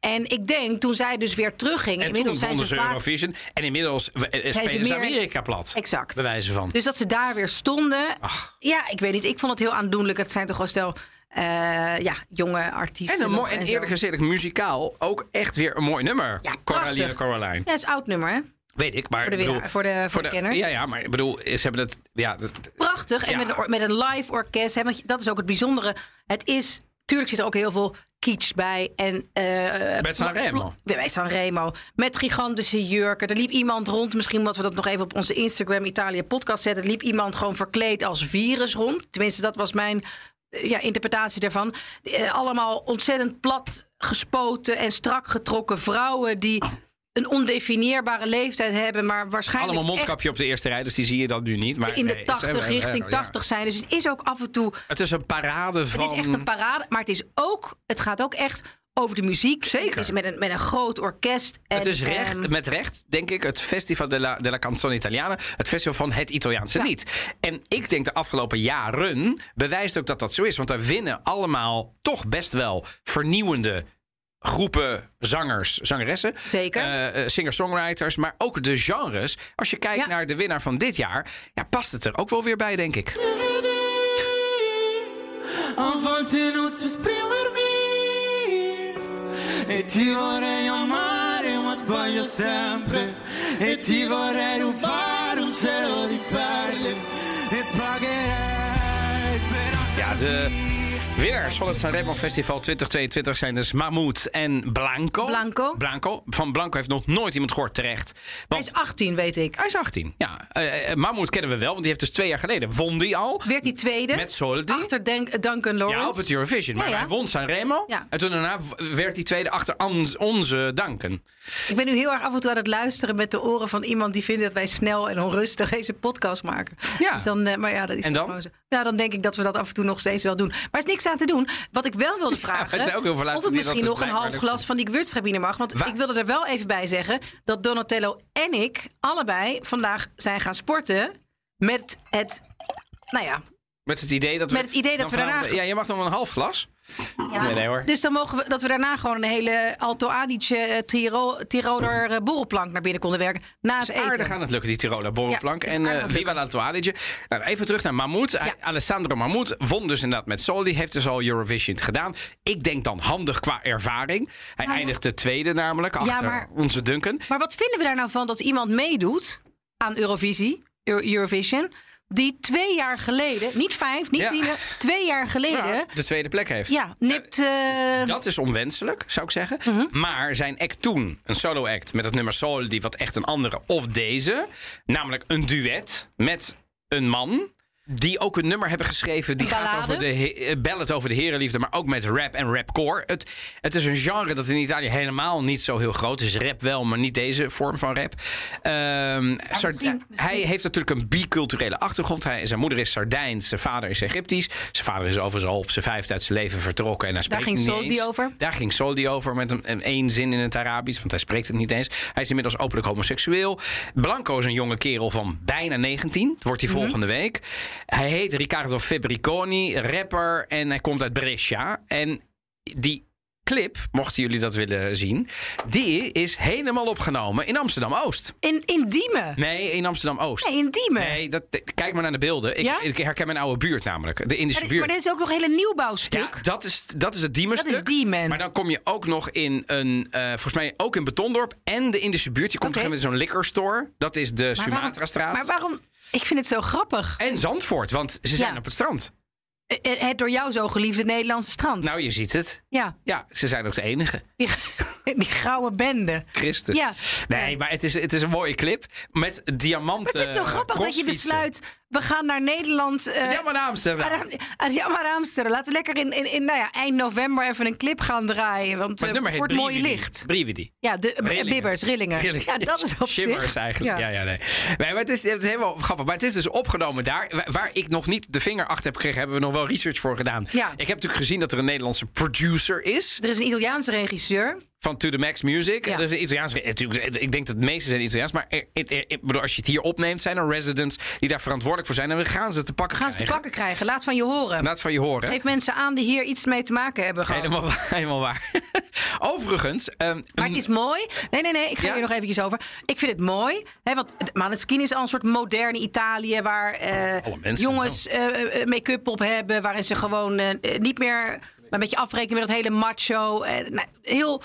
Speaker 3: En ik denk, toen zij dus weer teruggingen...
Speaker 1: En toen
Speaker 3: inmiddels zijn ze vaak...
Speaker 1: Eurovision. En inmiddels eh, spelen ze Amerika plat.
Speaker 3: Exact.
Speaker 1: Bij wijze van.
Speaker 3: Dus dat ze daar weer stonden.
Speaker 1: Ach.
Speaker 3: Ja, ik weet niet. Ik vond het heel aandoenlijk. Het zijn toch wel stel eh, ja, jonge artiesten.
Speaker 1: En, een mooi, en eerlijk gezegd, muzikaal ook echt weer een mooi nummer.
Speaker 3: Ja,
Speaker 1: Coraline. Coraline.
Speaker 3: Ja, dat is oud nummer, hè?
Speaker 1: Weet ik, maar
Speaker 3: Voor de,
Speaker 1: bedoel,
Speaker 3: voor de, voor de, kenners.
Speaker 1: Ja, ja, maar ik bedoel, ze hebben het... Ja, dat-
Speaker 3: Prachtig. En
Speaker 1: Ja.
Speaker 3: met een, met een live orkest. Hè, want dat is ook het bijzondere. Het is... Tuurlijk zit er ook heel veel kitsch bij. En, eh,
Speaker 1: Met Sanremo.
Speaker 3: Bij Sanremo. Met gigantische jurken. Er liep iemand rond. Misschien moeten we dat nog even op onze Instagram Italië podcast zetten. Er liep iemand gewoon verkleed als virus rond. Tenminste, dat was mijn eh, ja, interpretatie daarvan. Eh, allemaal ontzettend plat gespoten en strak getrokken vrouwen... die een ondefinieerbare leeftijd hebben... maar waarschijnlijk
Speaker 1: allemaal mondkapje op de eerste rij, dus die zie je dan nu niet. Maar
Speaker 3: in de
Speaker 1: nee,
Speaker 3: 80
Speaker 1: ze-
Speaker 3: richting
Speaker 1: ja.
Speaker 3: 80 zijn. Dus het is ook af en toe.
Speaker 1: Het is een parade van...
Speaker 3: Het is echt een parade. Maar het, is ook, het gaat ook echt over de muziek.
Speaker 1: Zeker.
Speaker 3: Is met een, met een groot orkest. En,
Speaker 1: Het is recht,
Speaker 3: ehm,
Speaker 1: met recht, denk ik, het Festival della, della Canzone Italiana. Het festival van het Italiaanse
Speaker 3: Ja.
Speaker 1: lied. En ik denk de afgelopen jaren bewijst ook dat dat zo is. Want er winnen allemaal toch best wel vernieuwende groepen zangers, zangeressen.
Speaker 3: Zeker.
Speaker 1: eh, eh, singer-songwriters, maar ook de genres. Als je kijkt
Speaker 3: Ja.
Speaker 1: naar de winnaar van dit jaar, ja, past het er ook wel weer bij, denk ik.
Speaker 2: E E E
Speaker 1: Ja, de winnaars van het Sanremo Festival 2022 zijn dus Mahmoud en Blanco.
Speaker 3: Blanco.
Speaker 1: Blanco. Van Blanco heeft nog nooit iemand gehoord terecht.
Speaker 3: hij is 18, weet ik.
Speaker 1: hij is 18. Ja, Eh, eh, Mahmoud kennen we wel, want die heeft dus twee jaar geleden won die al.
Speaker 3: Werd hij tweede.
Speaker 1: Met Soldi.
Speaker 3: Achter Denk- Duncan Lawrence.
Speaker 1: Ja, op het Eurovision. Maar
Speaker 3: Ja, ja.
Speaker 1: hij won Sanremo.
Speaker 3: Ja.
Speaker 1: En toen daarna werd hij tweede achter onze Duncan.
Speaker 3: Ik ben nu heel erg af en toe aan het luisteren met de oren van iemand die vindt dat wij snel en onrustig deze podcast maken.
Speaker 1: Ja.
Speaker 3: Dus dan, eh, maar ja, dat is
Speaker 1: En dan?
Speaker 3: gewoon zo. Ja, dan denk ik dat we dat af en toe nog steeds wel doen. Maar er is niks aan te doen. Wat ik wel wilde vragen.
Speaker 1: zijn ook heel veel
Speaker 3: of het misschien nog een half glas van die gewürztraminer mag. Want
Speaker 1: Wa-
Speaker 3: ik wilde er wel even bij zeggen dat Donatello en ik allebei vandaag zijn gaan sporten met het. Nou ja,
Speaker 1: Met het idee dat we...
Speaker 3: Met het idee dat we daarna-
Speaker 1: Ja, je mag dan wel een half glas. Nee, nee hoor.
Speaker 3: Dus dan mogen we dat we daarna gewoon een hele Alto Adige eh, Tiro, Tiroler eh, borrelplank naar binnen konden werken. Na het
Speaker 1: Het is aardig
Speaker 3: eten.
Speaker 1: aan het lukken, die Tiroler borrelplank.
Speaker 3: Ja,
Speaker 1: en
Speaker 3: het
Speaker 1: Viva l'Alto Adige. Nou, even terug naar Mahmoud.
Speaker 3: Ja.
Speaker 1: Alessandro Mahmoud won dus inderdaad met Soli. Heeft dus al Eurovision gedaan. Ik denk dan handig qua ervaring. Hij
Speaker 3: ja.
Speaker 1: eindigde tweede namelijk, achter
Speaker 3: maar-
Speaker 1: onze Duncan.
Speaker 3: Maar wat vinden we daar nou van dat iemand meedoet aan Eurovisie, Euro- Eurovision, die twee jaar geleden, niet vijf, niet
Speaker 1: Ja.
Speaker 3: tien, twee jaar geleden,
Speaker 1: Ja,
Speaker 3: ja,
Speaker 1: de tweede plek heeft.
Speaker 3: nipt. eh,
Speaker 1: Dat is onwenselijk, zou ik zeggen.
Speaker 3: Mhm.
Speaker 1: Maar zijn act toen, een solo act met het nummer Soul, die wat echt een andere, of deze, namelijk een duet met een man. Die ook een nummer hebben geschreven. Die gaat over de eh, ballad over de herenliefde. Maar ook met rap en rapcore. Het, het is een genre dat in Italië helemaal niet zo heel groot is. Rap wel, maar niet deze vorm van rap.
Speaker 3: Misschien-
Speaker 1: Hij heeft natuurlijk een biculturele achtergrond. Hij, zijn moeder is Sardijns, zijn vader is Egyptisch. Zijn vader is overigens al op zijn vijfde uit zijn leven vertrokken. En hij spreekt
Speaker 3: ging
Speaker 1: niet
Speaker 3: Soldi
Speaker 1: eens.
Speaker 3: over?
Speaker 1: Daar ging Soldi over met een, een één zin in het Arabisch, want hij spreekt het niet eens. Hij is inmiddels openlijk homoseksueel. Blanco is een jonge kerel van bijna 19. Dat wordt hij
Speaker 3: Mhm.
Speaker 1: volgende week. Hij heet Riccardo Fabbriconi, rapper en hij komt uit Brescia. En die clip, mochten jullie dat willen zien, die is helemaal opgenomen in Amsterdam-Oost.
Speaker 3: In, in Diemen.
Speaker 1: Nee, in Amsterdam-Oost.
Speaker 3: Nee, in Diemen.
Speaker 1: Nee, dat, kijk maar naar de beelden. Ik,
Speaker 3: Ja?
Speaker 1: ik herken mijn oude buurt namelijk, de Indische
Speaker 3: Maar,
Speaker 1: buurt.
Speaker 3: maar er is ook nog een hele nieuwbouwstuk.
Speaker 1: Ja, dat is, dat is het Diemerstuk.
Speaker 3: Dat is Diemen.
Speaker 1: Maar dan kom je ook nog in een, eh, volgens mij ook in Betondorp en de Indische buurt. Je komt
Speaker 3: Oké.
Speaker 1: op een gegeven moment in zo'n liquor store. Dat is de Sumatra-straat.
Speaker 3: Maar waarom? Ik vind het zo grappig.
Speaker 1: En Zandvoort, want ze zijn
Speaker 3: Ja.
Speaker 1: op het strand.
Speaker 3: Eh, eh, Het door jou zo geliefde Nederlandse strand.
Speaker 1: Nou, je ziet het.
Speaker 3: ja,
Speaker 1: Ja, ze zijn ook de enige.
Speaker 3: die, die gouden bende.
Speaker 1: Christus.
Speaker 3: Ja.
Speaker 1: Nee, maar het is, het is een mooie clip met diamanten.
Speaker 3: Maar ik vind het zo grappig dat je besluit... we gaan naar Nederland... eh,
Speaker 1: Ja, maar naar Amsterdam.
Speaker 3: Ja, maar Amsterdam. Laten we lekker in, in, in nou ja, eind november even een clip gaan draaien. Want eh,
Speaker 1: het nummer
Speaker 3: voor het mooie licht.
Speaker 1: Brividi.
Speaker 3: Ja, de eh,
Speaker 1: Rillingen.
Speaker 3: bibbers, rillingen.
Speaker 1: Rillingen.
Speaker 3: Ja, dat is op
Speaker 1: Shimmers
Speaker 3: zich.
Speaker 1: eigenlijk. Ja. Ja, nee. nee, maar het is, het is helemaal grappig. Maar het is dus opgenomen daar. Waar, ik nog niet de vinger achter heb gekregen, hebben we nog wel research voor gedaan.
Speaker 3: Ja.
Speaker 1: Ik heb natuurlijk gezien dat er een Nederlandse producer is.
Speaker 3: Er is een Italiaanse regisseur.
Speaker 1: Van To The Max Music.
Speaker 3: Ja.
Speaker 1: Er is een Italiaans. natuurlijk, Ik denk dat de meeste zijn Italiaans. Maar er- er- er- bedoel, als je het hier opneemt, zijn er residents die daar verantwoordelijk voor zijn. En we gaan ze te pakken
Speaker 3: Gaan ze te pakken krijgen. Laat van je horen.
Speaker 1: Laat van je horen.
Speaker 3: Geef mensen aan die hier iets mee te maken hebben gehad.
Speaker 1: Helemaal, waar- helemaal waar. Overigens. ehm,
Speaker 3: Maar het is mooi. Nee, nee, nee. Ik ga
Speaker 1: Ja?
Speaker 3: hier nog eventjes over. Ik vind het mooi. Hè, want Maneskin is al een soort moderne Italië... waar eh, jongens eh, eh, make-up op hebben. Waarin ze gewoon niet meer... maar een beetje afrekenen met dat hele macho. nou, heel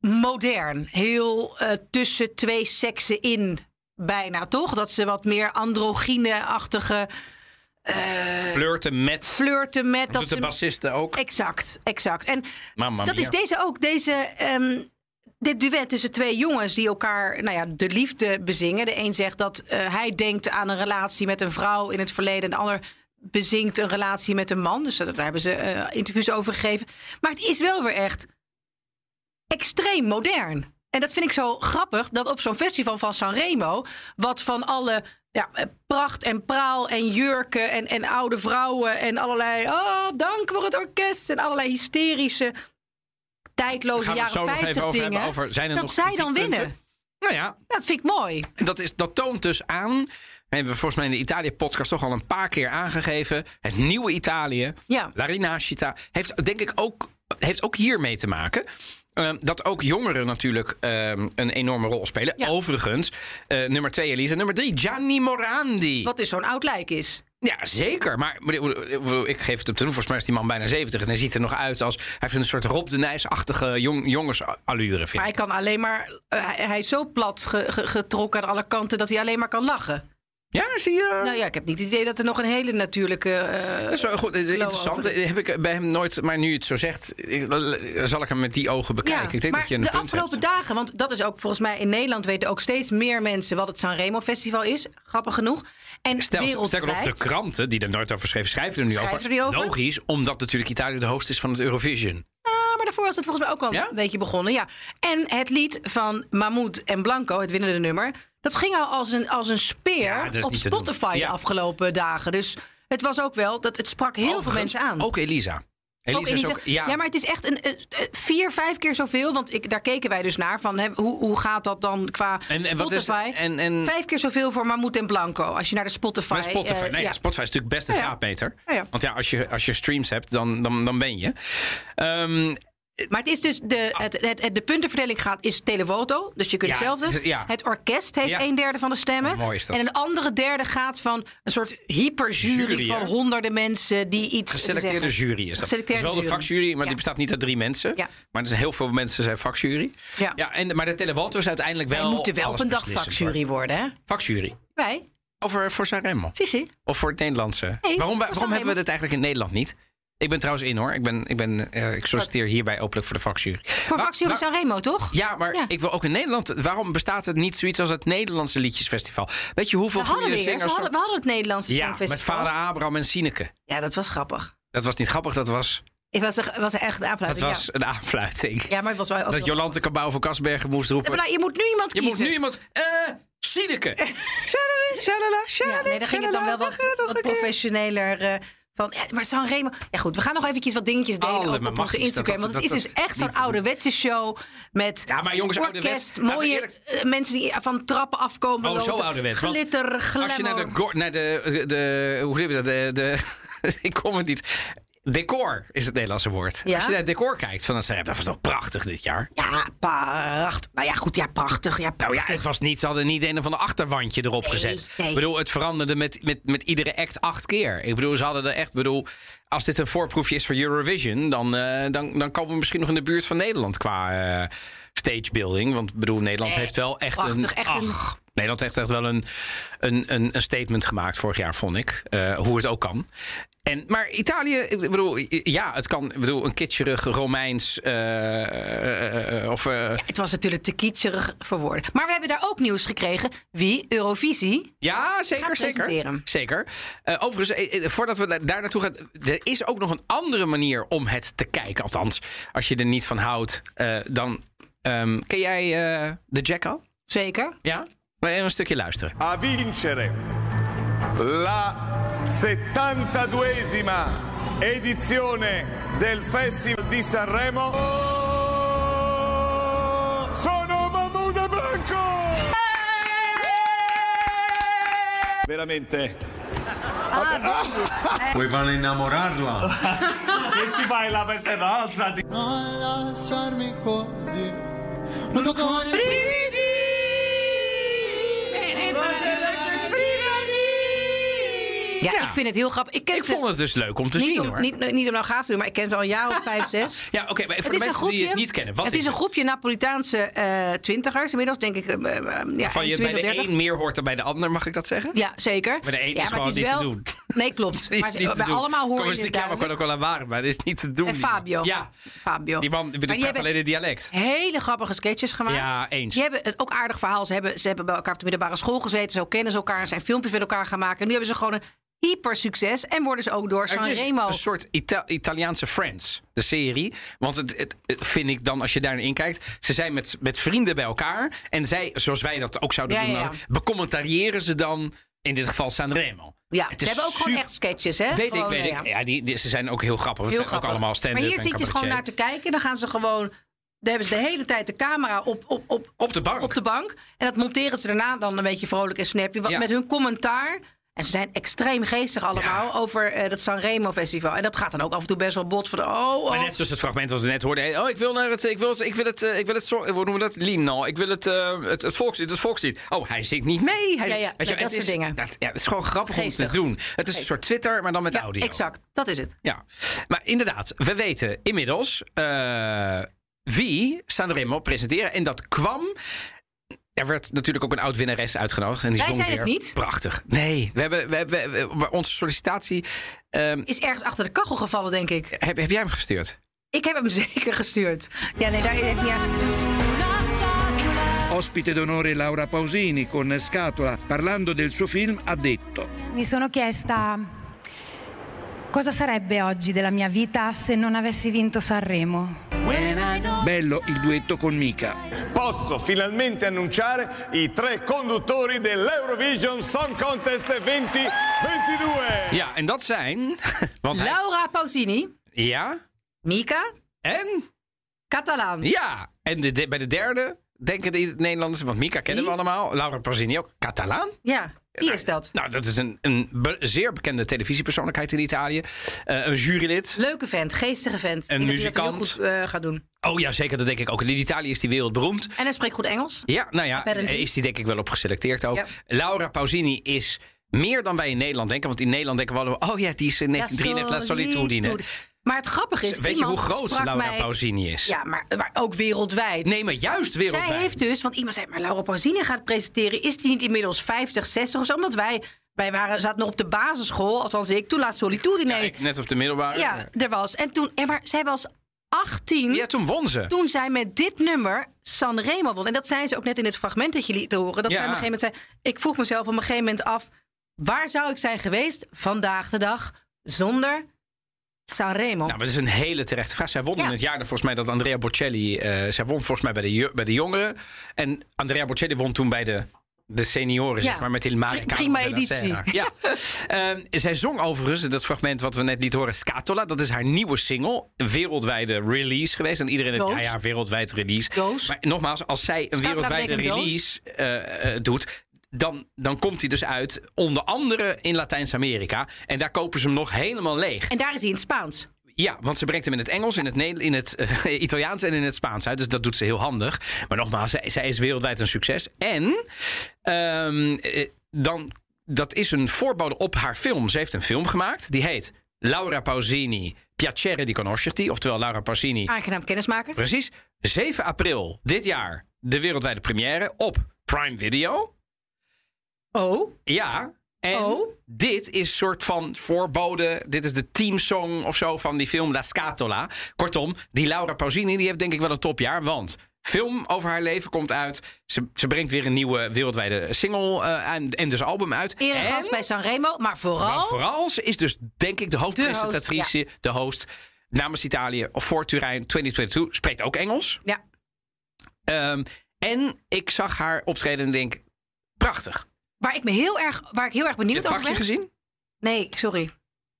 Speaker 3: modern. Heel tussen twee seksen in bijna, toch? Dat ze wat meer androgyne-achtige
Speaker 1: flirten met.
Speaker 3: flirten met... Dat
Speaker 1: de bassisten ook.
Speaker 3: Exact, exact. En dat
Speaker 1: mia.
Speaker 3: is deze ook. Deze, ehm, dit duet tussen twee jongens die elkaar nou ja, de liefde bezingen. De een zegt dat eh, hij denkt aan een relatie met een vrouw in het verleden. En de ander bezingt een relatie met een man. Dus daar hebben ze eh, interviews over gegeven. Maar het is wel weer echt extreem modern. En dat vind ik zo grappig, dat op zo'n festival van Sanremo... wat van alle ja, eh, pracht en praal en jurken en, en oude vrouwen... en allerlei, oh, dank voor het orkest... en allerlei hysterische, tijdloze
Speaker 1: we
Speaker 3: jaren
Speaker 1: zo nog
Speaker 3: 50
Speaker 1: even over
Speaker 3: dingen...
Speaker 1: hebben? Over, zijn er
Speaker 3: dat
Speaker 1: nog
Speaker 3: zij dan winnen.
Speaker 1: Nou ja,
Speaker 3: Dat vind ik mooi.
Speaker 1: En dat, is, dat toont dus aan. We hebben volgens mij in de Italië-podcast toch al een paar keer aangegeven. Het nieuwe Italië,
Speaker 3: Ja.
Speaker 1: La Rinascita, heeft denk ik ook, heeft ook hiermee te maken. Eh, dat ook jongeren natuurlijk eh, een enorme rol spelen.
Speaker 3: Ja.
Speaker 1: Overigens, eh, nummer twee Elisa. Nummer drie, Gianni Morandi.
Speaker 3: Wat dus zo'n oud lijk is.
Speaker 1: Ja, zeker. Maar ik geef het op doen. Volgens mij is die man bijna 70 en hij ziet er nog uit als... Hij heeft een soort Rob de Nijs-achtige jong, jongensallure, vind
Speaker 3: Maar hij kan alleen maar... eh, hij, hij is zo plat ge- ge- getrokken aan alle kanten... dat hij alleen maar kan lachen.
Speaker 1: Ja, zie je?
Speaker 3: Nou ja, ik heb niet het idee dat er nog een hele natuurlijke... eh,
Speaker 1: Dat is wel goed. Is interessant. Heb ik bij hem nooit, maar nu je het zo zegt, ik- zal ik hem met die ogen bekijken. ik denk
Speaker 3: maar
Speaker 1: dat je een
Speaker 3: de afgelopen
Speaker 1: hebt.
Speaker 3: dagen, want dat is ook volgens mij in Nederland weten ook steeds meer mensen wat het Sanremo Festival is. Grappig genoeg. En
Speaker 1: Stel,
Speaker 3: wereldwijd.
Speaker 1: sterker nog, de kranten die er nooit over schreven, schrijven er nu
Speaker 3: Schrijven
Speaker 1: over.
Speaker 3: er nu over?
Speaker 1: Logisch, omdat natuurlijk Italië de host is van het Eurovision.
Speaker 3: Ah, maar daarvoor was het volgens mij ook al
Speaker 1: Ja?
Speaker 3: een beetje begonnen. Ja. En het lied van Mahmoud en Blanco, het winnende nummer, dat ging al als een, als een speer
Speaker 1: Ja,
Speaker 3: op. Spotify de afgelopen dagen. Dus het was ook wel, dat het sprak heel veel mensen aan.
Speaker 1: Ook Elisa. Elisa,
Speaker 3: Ook Elisa.
Speaker 1: ook... Ja,
Speaker 3: ja. maar het is echt een, vier, vijf keer zoveel. Want ik, daar keken wij dus naar. Van, hè, hoe, hoe gaat dat dan qua
Speaker 1: En-
Speaker 3: Spotify?
Speaker 1: en- en-
Speaker 3: Vijf keer zoveel voor Mahmoud en Blanco. Als je naar de Spotify...
Speaker 1: Bij Spotify.
Speaker 3: eh,
Speaker 1: nee,
Speaker 3: ja.
Speaker 1: Spotify is natuurlijk best een
Speaker 3: Ja,
Speaker 1: graadmeter. Want ja, als je, als je streams hebt, dan, dan, dan ben je. Ehm,
Speaker 3: Maar het is dus de, het, het, het- de puntenverdeling gaat is televoto. Dus je kunt
Speaker 1: Ja,
Speaker 3: zelf
Speaker 1: het is- ja.
Speaker 3: Het orkest heeft
Speaker 1: Ja.
Speaker 3: een derde van de stemmen.
Speaker 1: Mooi is dat.
Speaker 3: En een andere derde gaat van een soort hyperjury
Speaker 1: Jury,
Speaker 3: van honderden mensen die iets
Speaker 1: geselecteerde jury is dat. Het is
Speaker 3: Geselecteerde
Speaker 1: wel de vakjury, maar die bestaat niet uit drie mensen.
Speaker 3: Ja.
Speaker 1: Maar er zijn heel veel mensen zijn vakjury.
Speaker 3: Ja.
Speaker 1: Ja, en, maar de televoto is uiteindelijk wel
Speaker 3: Wij moeten wel op een dag vakjury worden, hè?
Speaker 1: Vakjury.
Speaker 3: Wij?
Speaker 1: Over voor Sanremo.
Speaker 3: Sissi?
Speaker 1: Of voor het Nederlandse. waarom waarom hebben we dit eigenlijk in Nederland niet? Ik ben trouwens in hoor. Ik, ben, ik, ben, eh, ik solliciteer hierbij openlijk voor de vakjury.
Speaker 3: Voor vakjury
Speaker 1: wa-
Speaker 3: Sanremo, toch?
Speaker 1: Ja, maar
Speaker 3: Ja.
Speaker 1: ik wil ook in Nederland. Waarom bestaat het niet zoiets als het Nederlandse liedjesfestival? Weet je hoeveel
Speaker 3: We
Speaker 1: goede zingers...
Speaker 3: we hadden, we hadden het Nederlandse
Speaker 1: ja, met vader Abraham en Sineke.
Speaker 3: Ja, dat was grappig.
Speaker 1: Dat was niet grappig, dat was,
Speaker 3: Het was, er, was er echt een
Speaker 1: dat
Speaker 3: aanfluiting.
Speaker 1: was
Speaker 3: ja.
Speaker 1: een aanfluiting.
Speaker 3: ja, maar het was wel ook
Speaker 1: Dat Jolante Cabau van Kasbergen moest roepen.
Speaker 3: Ja, maar nou, je moet nu iemand
Speaker 1: Je
Speaker 3: kiezen.
Speaker 1: moet nu iemand... Eh, Sineke. Shalala, shalala,
Speaker 3: Ja,
Speaker 1: shalala,
Speaker 3: nee, dan ging het dan wel wat, wat professioneler eh, Van, ja, maar Sanremo... Ja goed, we gaan nog eventjes wat dingetjes delen
Speaker 1: Alle
Speaker 3: ook op onze
Speaker 1: dat-
Speaker 3: Instagram.
Speaker 1: dat-
Speaker 3: want het
Speaker 1: dat-
Speaker 3: is dus echt zo'n ouderwetse show met
Speaker 1: Ja, maar jongens,
Speaker 3: orkest,
Speaker 1: ouderwets,
Speaker 3: mooie eh, mensen die van trappen afkomen.
Speaker 1: Oh, zo
Speaker 3: lopen,
Speaker 1: ouderwets.
Speaker 3: Glitter, glamour.
Speaker 1: Als je naar de, naar de, de hoe heet dat, de, de, ik kom het niet. Decor is het Nederlandse woord.
Speaker 3: Ja?
Speaker 1: Als je naar het decor kijkt, van, je, dat was toch prachtig dit jaar.
Speaker 3: Ja, prachtig. Nou ja, goed, ja, prachtig. Ja,
Speaker 1: Nou ja, het was niet, ze hadden niet een of ander achterwandje erop
Speaker 3: Nee,
Speaker 1: gezet.
Speaker 3: nee.
Speaker 1: Ik bedoel, het veranderde met, met, met iedere act acht keer. Ik bedoel, ze hadden er echt, ik bedoel, als dit een voorproefje is voor Eurovision, dan, eh, dan, dan komen we misschien nog in de buurt van Nederland qua eh stagebuilding. Want ik bedoel, Nederland
Speaker 3: Nee,
Speaker 1: heeft wel echt
Speaker 3: prachtig,
Speaker 1: een.
Speaker 3: echt een-
Speaker 1: Nederland heeft echt wel een, een, een, een statement gemaakt vorig jaar, vond ik. eh, hoe het ook kan. En, maar Italië, ik bedoel, ja, het kan. Ik bedoel, een kitscherig Romeins. eh, eh, of, eh,
Speaker 3: Het was natuurlijk te kietserig voor woorden. Maar we hebben daar ook nieuws gekregen. Wie Eurovisie
Speaker 1: Ja, zeker,
Speaker 3: Gaat
Speaker 1: zeker.
Speaker 3: presenteren.
Speaker 1: Zeker. Eh, overigens, voordat we da- daar naartoe gaan, er is ook nog een andere manier om het te kijken. Althans, als je er niet van houdt, eh, dan ehm, ken jij eh, de Jack al?
Speaker 3: Zeker.
Speaker 1: Ja? Maar even een stukje luisteren.
Speaker 4: a vincere la 72esima edizione del Festival di Sanremo sono Mahmoud Blanco! Veramente
Speaker 5: Vuoi farla innamorarla?
Speaker 6: Che ci fai la pertenenza?
Speaker 2: Non lasciarmi così. Non toccare
Speaker 3: Ja, ik vind het heel grappig. Ik, ken
Speaker 1: Ik
Speaker 3: ze
Speaker 1: vond het dus leuk om te
Speaker 3: niet
Speaker 1: zien
Speaker 3: om,
Speaker 1: hoor.
Speaker 3: niet, niet om nou gaaf te doen, maar ik ken ze al een jaar of vijf, zes.
Speaker 1: Ja, oké, maar voor
Speaker 3: Het
Speaker 1: de mensen
Speaker 3: groepje,
Speaker 1: die het niet kennen, wat
Speaker 3: het
Speaker 1: is
Speaker 3: is een
Speaker 1: het?
Speaker 3: groepje Napolitaanse eh, twintigers, inmiddels denk ik. eh, eh, ja,
Speaker 1: Van je bij
Speaker 3: 20,
Speaker 1: de
Speaker 3: 30.
Speaker 1: een meer hoort dan bij de ander, mag ik dat zeggen?
Speaker 3: Ja, zeker.
Speaker 1: Maar de een
Speaker 3: ja,
Speaker 1: is gewoon niet te doen.
Speaker 3: Nee, klopt. Maar ze-
Speaker 1: te
Speaker 3: bij
Speaker 1: doen.
Speaker 3: allemaal hoor je
Speaker 1: Komst-
Speaker 3: het
Speaker 1: Ja, maar kan ook wel aan waren, maar dat is niet te doen.
Speaker 3: En Fabio.
Speaker 1: Ja,
Speaker 3: Fabio.
Speaker 1: die man bedoelt alleen het dialect.
Speaker 3: hele grappige sketches gemaakt.
Speaker 1: Ja, eens.
Speaker 3: Die hebben het ook aardig verhaal. Ze hebben, ze hebben bij elkaar op de middelbare school gezeten. Zo kennen ze elkaar. Zijn filmpjes met elkaar gemaakt. En nu hebben ze gewoon een hyper succes. En worden ze ook door
Speaker 1: Het is
Speaker 3: Sanremo.
Speaker 1: een soort Ita- Italiaanse Friends, de serie. Want het, het, het vind ik dan, als je daarin kijkt... ze zijn met, met vrienden bij elkaar. En zij, zoals wij dat ook zouden
Speaker 3: Ja,
Speaker 1: doen...
Speaker 3: ja, ja.
Speaker 1: dan becommentariëren ze dan, in dit geval Sanremo.
Speaker 3: Ja,
Speaker 1: Het
Speaker 3: ze hebben ook gewoon echt sketches, hè?
Speaker 1: Weet ik, weet
Speaker 3: ja,
Speaker 1: ik.
Speaker 3: ja.
Speaker 1: Die, die- ze zijn ook heel grappig. Het
Speaker 3: Heel
Speaker 1: zijn ook allemaal stand-up
Speaker 3: Maar hier zit je gewoon naar te kijken. Dan gaan ze gewoon... Dan hebben ze de hele tijd de camera op, op, op,
Speaker 1: Op de bank.
Speaker 3: op de bank. En dat monteren ze daarna dan een beetje vrolijk en snappy. Wat
Speaker 1: Ja.
Speaker 3: met hun commentaar. En ze zijn extreem geestig allemaal over eh, dat Sanremo festival. En dat gaat dan ook af en toe best wel bot. Van, oh, oh.
Speaker 1: Maar net zoals het fragment wat we net hoorden. Oh, ik wil naar het. Ik wil het. Ik wil het. eh, Ik wil het. zo- Hoe noemen we dat? Lino. Ik wil het. eh, het, het volkslied. Het volkslied. Oh, hij zingt niet mee. Hij,
Speaker 3: Ja, ja,
Speaker 1: je,
Speaker 3: dat soort
Speaker 1: is,
Speaker 3: dingen.
Speaker 1: Dat, ja, het is gewoon grappig
Speaker 3: Geestig.
Speaker 1: om te doen. Het is een soort Twitter, maar dan met
Speaker 3: ja,
Speaker 1: audio.
Speaker 3: exact. Dat is het.
Speaker 1: Ja, maar inderdaad, we weten inmiddels eh, wie Sanremo presenteren. En dat kwam. Er werd natuurlijk ook een oud winnares uitgenodigd. En die
Speaker 3: Wij
Speaker 1: zong
Speaker 3: zijn het
Speaker 1: weer
Speaker 3: niet.
Speaker 1: Prachtig. Nee, we hebben, we hebben, we- we- onze sollicitatie. ehm,
Speaker 3: Is ergens achter de kachel gevallen, denk ik.
Speaker 1: heb, heb jij hem gestuurd?
Speaker 3: Ik heb hem zeker gestuurd. Ja, nee, daar heeft aan.
Speaker 7: Scatola
Speaker 8: Ospite d'onore Laura Pausini con Scatola, parlando del suo film, ha detto
Speaker 9: Mi sono chiesta cosa sarebbe oggi della mia vita se non avessi vinto Sanremo.
Speaker 8: bello il duetto con Mika.
Speaker 4: Posso finalmente annunciare i tre conduttori dell'Eurovision Song Contest 2022.
Speaker 1: Ja, en dat zijn. Want hij-
Speaker 3: Laura Pausini,
Speaker 1: ja.
Speaker 3: Mika,
Speaker 1: En.
Speaker 3: Catalaan.
Speaker 1: Ja. En de, de- bij de derde. Denken de Nederlanders, want Mika kennen we allemaal. Laura Pausini ook. Catalaan?
Speaker 3: Ja, wie is dat?
Speaker 1: Nou, dat is een, een be- zeer bekende televisiepersoonlijkheid in Italië. Eh, een jurylid.
Speaker 3: Leuke vent, geestige vent.
Speaker 1: Een
Speaker 3: dat heel
Speaker 1: muzikant.
Speaker 3: goed eh, gaat doen.
Speaker 1: Oh ja, zeker, dat denk ik ook. In Italië is die wereldberoemd.
Speaker 3: En hij spreekt goed Engels.
Speaker 1: Ja, nou ja,
Speaker 3: Apparently.
Speaker 1: is die denk ik wel op geselecteerd ook.
Speaker 3: Ja.
Speaker 1: Laura Pausini is meer dan wij in Nederland denken. Want in Nederland denken we allemaal... oh ja, die is in 1933 La Solitudine.
Speaker 3: Maar het grappige is,
Speaker 1: Weet je hoe groot Laura
Speaker 3: mij-
Speaker 1: Pausini is?
Speaker 3: Ja, maar, maar ook wereldwijd.
Speaker 1: Nee, maar juist wereldwijd.
Speaker 3: Zij heeft dus, want iemand zei, maar Laura Pausini gaat presenteren. Is die niet inmiddels 50, 60 of zo? Omdat wij, wij waren, zaten nog op de basisschool, althans ik, toen La Solitude.
Speaker 1: Ja,
Speaker 3: Nee,
Speaker 1: ik net op de middelbare.
Speaker 3: ja, er was. En toen, en maar zij was 18
Speaker 1: Ja, toen won ze.
Speaker 3: toen zij met dit nummer Sanremo won. En dat zei ze ook net in het fragment dat je liet horen. Dat
Speaker 1: Ja.
Speaker 3: zij op een gegeven moment zei... Ik vroeg mezelf op een gegeven moment af... waar zou ik zijn geweest vandaag de dag zonder Sanremo?
Speaker 1: Nou, dat is een hele terechte vraag. Zij won
Speaker 3: Ja.
Speaker 1: in het jaar volgens mij dat Andrea Bocelli... eh zij won volgens mij bij de, bij de jongeren. En Andrea Bocelli won toen bij de De senioren, zeg maar, met Il
Speaker 3: Pri- prima editie.
Speaker 1: Ja. Ehm, zij zong overigens, dat fragment wat we net lieten horen, Scatola. Dat is haar nieuwe single. Een wereldwijde release geweest. En iedereen heeft, ja, ja, wereldwijd release.
Speaker 3: Doos.
Speaker 1: Maar nogmaals, als zij een
Speaker 3: Scatola
Speaker 1: wereldwijde release eh, eh, doet... Dan, dan komt hij dus uit, onder andere in Latijns-Amerika. En daar kopen ze hem nog helemaal leeg.
Speaker 3: En daar is hij in het Spaans.
Speaker 1: Ja, want ze brengt hem in het Engels, in het, in het eh, Italiaans en in het Spaans uit. Dus dat doet ze heel handig. Maar nogmaals, zij, zij is wereldwijd een succes. En ehm, eh, dan, dat is een voorbode op haar film. Ze heeft een film gemaakt. Die heet Laura Pausini, Piacere di conoscerti. Oftewel Laura Pausini.
Speaker 3: Aangenaam kennismaken.
Speaker 1: Precies. 7 april dit jaar de wereldwijde première op Prime Video.
Speaker 3: Oh.
Speaker 1: Ja. En
Speaker 3: Oh.
Speaker 1: dit is soort van voorbode. Dit is de teamsong of zo van die film La Scatola. Kortom, die Laura Pausini die heeft denk ik wel een topjaar. Want film over haar leven komt uit. Ze, ze brengt weer een nieuwe wereldwijde single eh, en, en dus album uit.
Speaker 3: Eregast
Speaker 1: En-
Speaker 3: bij Sanremo. Maar vooral...
Speaker 1: maar vooral, ze is dus denk ik de hoofdpresentatrice, de host, namens Italië voor Turijn 2022. Spreekt ook Engels.
Speaker 3: Ja.
Speaker 1: Ehm, en ik zag haar optreden en denk, prachtig.
Speaker 3: Waar ik, me heel erg, waar ik heel erg
Speaker 1: Heb
Speaker 3: benieuwd
Speaker 1: je het
Speaker 3: over ben...
Speaker 1: gezien?
Speaker 3: Nee, sorry.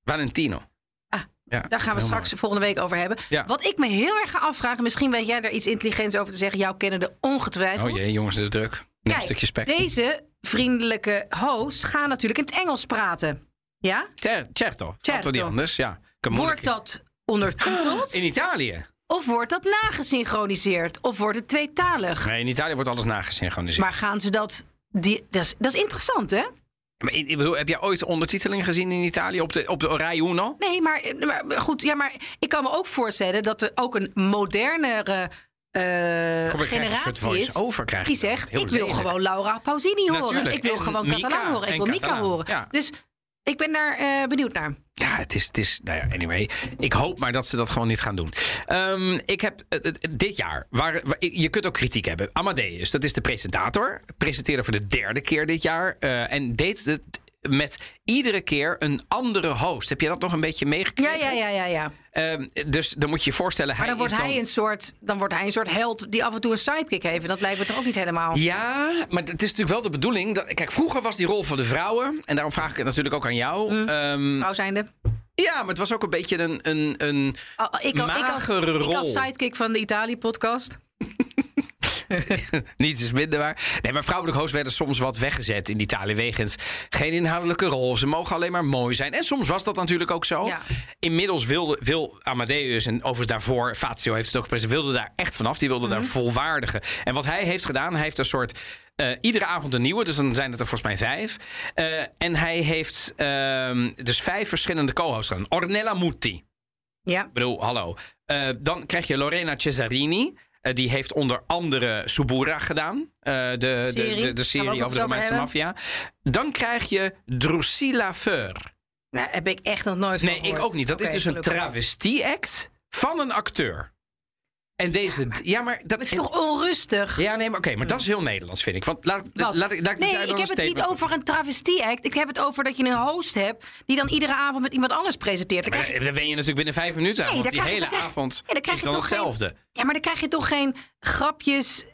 Speaker 1: Valentino.
Speaker 3: Ah,
Speaker 1: Ja,
Speaker 3: Daar gaan we straks
Speaker 1: mooi.
Speaker 3: volgende week over hebben.
Speaker 1: Ja.
Speaker 3: Wat ik me heel erg ga afvragen... misschien weet jij daar iets intelligents over te zeggen. Jouw kennende ongetwijfeld.
Speaker 1: Oh jee, jongens, de druk. Neem een
Speaker 3: Kijk,
Speaker 1: stukje spek.
Speaker 3: deze vriendelijke host gaan natuurlijk in het Engels praten. Ja?
Speaker 1: Cer- Certo. Certo die anders, ja.
Speaker 3: Wordt dat ondertiteld?
Speaker 1: In Italië.
Speaker 3: Of wordt dat nagesynchroniseerd? Of wordt het tweetalig?
Speaker 1: Nee, in Italië wordt alles nagesynchroniseerd.
Speaker 3: Maar gaan ze dat... Die, dat, is, dat is interessant, hè?
Speaker 1: Maar ik bedoel, heb jij ooit ondertiteling gezien in Italië op de, op de Rai Uno?
Speaker 3: Nee, maar, maar goed, ja, maar ik kan me ook voorstellen dat er ook een modernere
Speaker 1: Kom, soort
Speaker 3: generatie is. Die zegt: Ik wil
Speaker 1: lelijk.
Speaker 3: gewoon Laura Pausini horen.
Speaker 1: Natuurlijk.
Speaker 3: Ik wil
Speaker 1: En
Speaker 3: gewoon
Speaker 1: Mika
Speaker 3: Catalaan horen. Ik wil Mika horen.
Speaker 1: Ja.
Speaker 3: Dus ik ben daar eh, benieuwd naar.
Speaker 1: Ja, het is, het is. Nou ja, anyway. Ik hoop maar dat ze dat gewoon niet gaan doen. Ehm, ik heb eh, eh, dit jaar. Waar, je kunt ook kritiek hebben. Amadeus, dat is de presentator. Presenteerde voor de derde keer dit jaar. en deed het met iedere keer een andere host. Heb je dat nog een beetje meegekregen?
Speaker 3: ja, ja, ja, ja.
Speaker 1: Ehm, dus dan moet je je voorstellen.
Speaker 3: Maar dan wordt,
Speaker 1: is
Speaker 3: hij een soort, dan wordt hij een soort held die af en toe een sidekick heeft. En dat lijkt me toch ook niet helemaal.
Speaker 1: Ja, maar het is natuurlijk wel de bedoeling. Dat, kijk, vroeger was die rol voor de vrouwen. En daarom vraag ik het natuurlijk ook aan jou.
Speaker 3: Mm.
Speaker 1: Ehm,
Speaker 3: Vrouw zijnde.
Speaker 1: ja, maar het was ook een beetje een, een, een
Speaker 3: Oh, ik, al- ik,
Speaker 1: magere
Speaker 3: ik
Speaker 1: rol.
Speaker 3: als sidekick van de Italië-podcast.
Speaker 1: Niets is minder waar. Nee, maar vrouwelijke hosts werden soms wat weggezet in Italië. Wegens geen inhoudelijke rol. Ze mogen alleen maar mooi zijn. En soms was dat natuurlijk ook zo.
Speaker 3: Ja.
Speaker 1: Inmiddels wilde, wil Amadeus, en overigens daarvoor, Fazio heeft het ook gepresenteerd, wilde daar echt vanaf. Die wilde
Speaker 3: Mhm.
Speaker 1: daar volwaardige. En wat hij heeft gedaan, hij heeft een soort. eh, iedere avond een nieuwe, dus dan zijn het er volgens mij vijf. Eh, en hij heeft ehm, dus vijf verschillende co-hosts gedaan. Ornella Muti.
Speaker 3: Ja.
Speaker 1: Ik bedoel, hallo. Eh, dan krijg je Lorena Cesarini. Eh, die heeft onder andere Subura gedaan. Eh, de, de,
Speaker 3: Serie.
Speaker 1: de, de
Speaker 3: ook
Speaker 1: serie over de Romeinse maffia. Dan krijg je Drusilla Feur.
Speaker 3: Nou, heb ik echt nog nooit van
Speaker 1: Nee, ik ook niet. Dat is dus een travestie-act van een acteur. En deze... Ja, maar, dat
Speaker 3: Het is toch onrustig?
Speaker 1: Ja, nee, maar oké. maar dat is heel Nederlands, vind ik. Want laat,
Speaker 3: Wat?
Speaker 1: laat, ik- laat ik
Speaker 3: nee, ik heb het niet over een travestie-act. Ik heb het over dat je een host hebt... die dan iedere avond met iemand anders presenteert. Dan
Speaker 1: Maar
Speaker 3: krijg je-
Speaker 1: dan ben je natuurlijk binnen vijf minuten aan.
Speaker 3: Nee,
Speaker 1: want
Speaker 3: dan
Speaker 1: die
Speaker 3: je-
Speaker 1: hele
Speaker 3: dan krijg-
Speaker 1: avond
Speaker 3: Ja, dan krijg
Speaker 1: is
Speaker 3: je
Speaker 1: dan
Speaker 3: toch geen-
Speaker 1: hetzelfde.
Speaker 3: Ja, maar dan krijg je toch geen grapjes...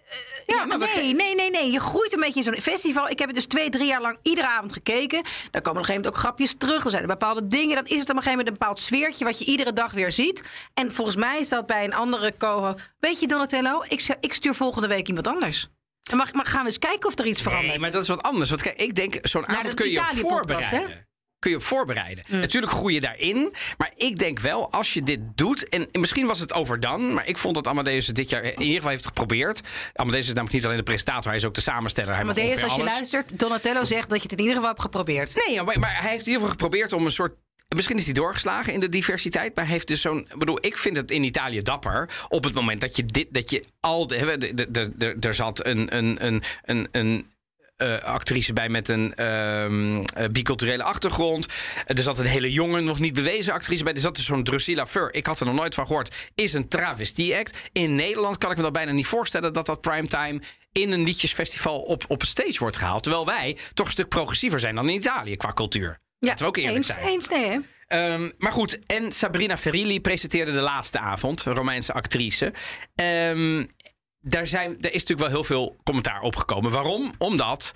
Speaker 1: Ja,
Speaker 3: nee, nee, nee, nee. Je groeit een beetje in zo'n festival. Ik heb het dus twee, drie jaar lang iedere avond gekeken. Dan komen op een gegeven moment ook grapjes terug. Er zijn er bepaalde dingen. Dan is het op een gegeven moment een bepaald sfeertje... wat je iedere dag weer ziet. En volgens mij is dat bij een andere co Weet je, Donatello, ik, ik stuur volgende week iemand anders. Mag, maar gaan we eens kijken of er iets verandert.
Speaker 1: Nee, maar dat is wat anders. Want kijk, ik denk, zo'n avond kun je
Speaker 3: hè?
Speaker 1: voorbereiden. Kun je op voorbereiden. Natuurlijk groei je daarin. Maar ik denk wel, als je dit doet... En misschien was het overdan. Maar ik vond dat Amadeus het dit jaar in ieder geval heeft geprobeerd. Amadeus is namelijk niet alleen de presentator. Hij is ook de samensteller. Hij
Speaker 3: Amadeus, als je
Speaker 1: alles.
Speaker 3: luistert, Donatello zegt dat je het in ieder geval hebt geprobeerd.
Speaker 1: Nee, maar, maar hij heeft in ieder geval geprobeerd om een soort. Misschien is hij doorgeslagen in de diversiteit, maar hij heeft dus zo'n. Ik bedoel, ik vind het in Italië dapper op het moment dat je dit, dat je al de- er zat een, een, een, een, eh, actrice bij met een ehm, eh, biculturele achtergrond. Er zat een hele jonge, nog niet bewezen actrice bij. Er zat dus zo'n Drusilla Fur. Ik had er nog nooit van gehoord. Is een travestie-act. In Nederland kan ik me dat bijna niet voorstellen dat dat primetime in een liedjesfestival op, op stage wordt gehaald. Terwijl wij toch een stuk progressiever zijn dan in Italië qua cultuur. Laten we ook eerlijk
Speaker 3: eens,
Speaker 1: zijn.
Speaker 3: Eens, nee, hè?
Speaker 1: Ehm, maar goed, en Sabrina Ferilli presenteerde de laatste avond, Romeinse actrice. Ehm, daar, zijn, is natuurlijk wel heel veel commentaar op gekomen. Waarom? Omdat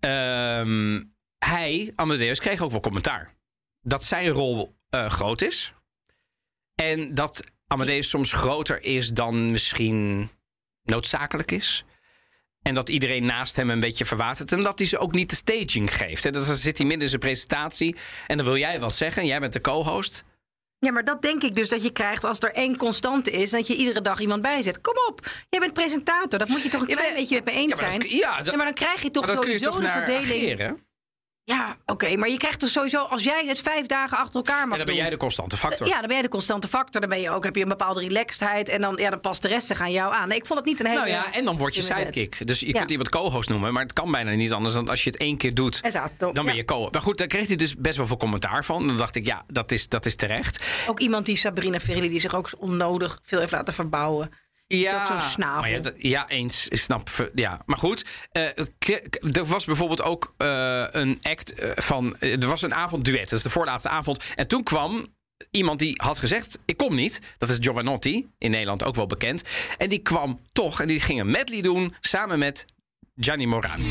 Speaker 1: ehm, hij, Amadeus, kreeg ook wel commentaar. Dat zijn rol eh, groot is. En dat Amadeus soms groter is dan misschien noodzakelijk is. En dat iedereen naast hem een beetje verwatert. En dat hij ze ook niet de staging geeft. Hè. Dan zit hij midden in zijn presentatie. En dan wil jij wat zeggen. Jij bent de co-host.
Speaker 3: Ja, maar dat denk ik dus dat je krijgt als er één constante is... dat je iedere dag iemand bijzet. Kom op, jij bent presentator. Dat moet je toch een klein beetje met me eens
Speaker 1: Ja,
Speaker 3: zijn.
Speaker 1: dat- ja,
Speaker 3: maar dan krijg je toch
Speaker 1: je
Speaker 3: sowieso
Speaker 1: toch
Speaker 3: de verdeling...
Speaker 1: ageren?
Speaker 3: Ja, oké, maar je krijgt toch sowieso... als jij het vijf dagen achter elkaar mag
Speaker 1: En dan ben jij de constante factor.
Speaker 3: Ja, dan ben je de constante factor. Dan ben je ook, heb je een bepaalde relaxedheid. En dan, ja, dan past de rest zich aan jou aan. Nee, ik vond het niet een hele...
Speaker 1: Nou ja, en dan word je sidekick. Dus je
Speaker 3: Ja.
Speaker 1: kunt iemand co-host noemen, maar het kan bijna niet anders dan als je het één keer doet.
Speaker 3: Esatto,
Speaker 1: Dan ben je co Maar goed, daar kreeg hij dus best wel veel commentaar van. Dan dacht ik, ja, dat is, dat is terecht.
Speaker 3: Ook iemand die Sabrina Ferilli, die zich ook onnodig veel heeft laten verbouwen.
Speaker 1: Ja,
Speaker 3: zo'n snavel.
Speaker 1: Ja, dat- ja, eens. Ik Snap. Ja, maar goed. eh, er was bijvoorbeeld ook eh, een act eh, van. er was een avond duet. Dat is de voorlaatste avond. En toen kwam iemand die had gezegd: Ik kom niet. Dat is Giovanotti, in Nederland ook wel bekend. En die kwam toch en die ging een medley doen samen met Gianni Morani.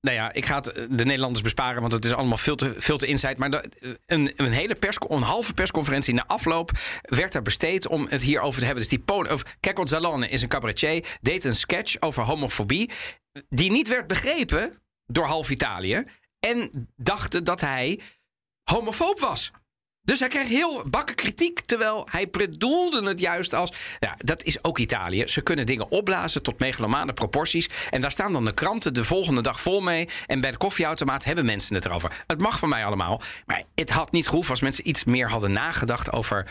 Speaker 1: nou ja, ik ga het eh, de Nederlanders besparen, want het is allemaal veel te, veel te insight. Maar de- een, een hele pers, een halve persconferentie na afloop werd er besteed om het hierover te hebben. Dus die Polen, of Kekko Zalone is een cabaretier, deed een sketch over homofobie, die niet werd begrepen door half Italië. En dachten dat hij homofoob was. Dus hij kreeg heel bakken kritiek, terwijl hij bedoelde het juist als... Ja, dat is ook Italië. Ze kunnen dingen opblazen tot megalomane proporties. En daar staan dan de kranten de volgende dag vol mee. En bij de koffieautomaat hebben mensen het erover. Het mag van mij allemaal. Maar het had niet gehoeven als mensen iets meer hadden nagedacht over...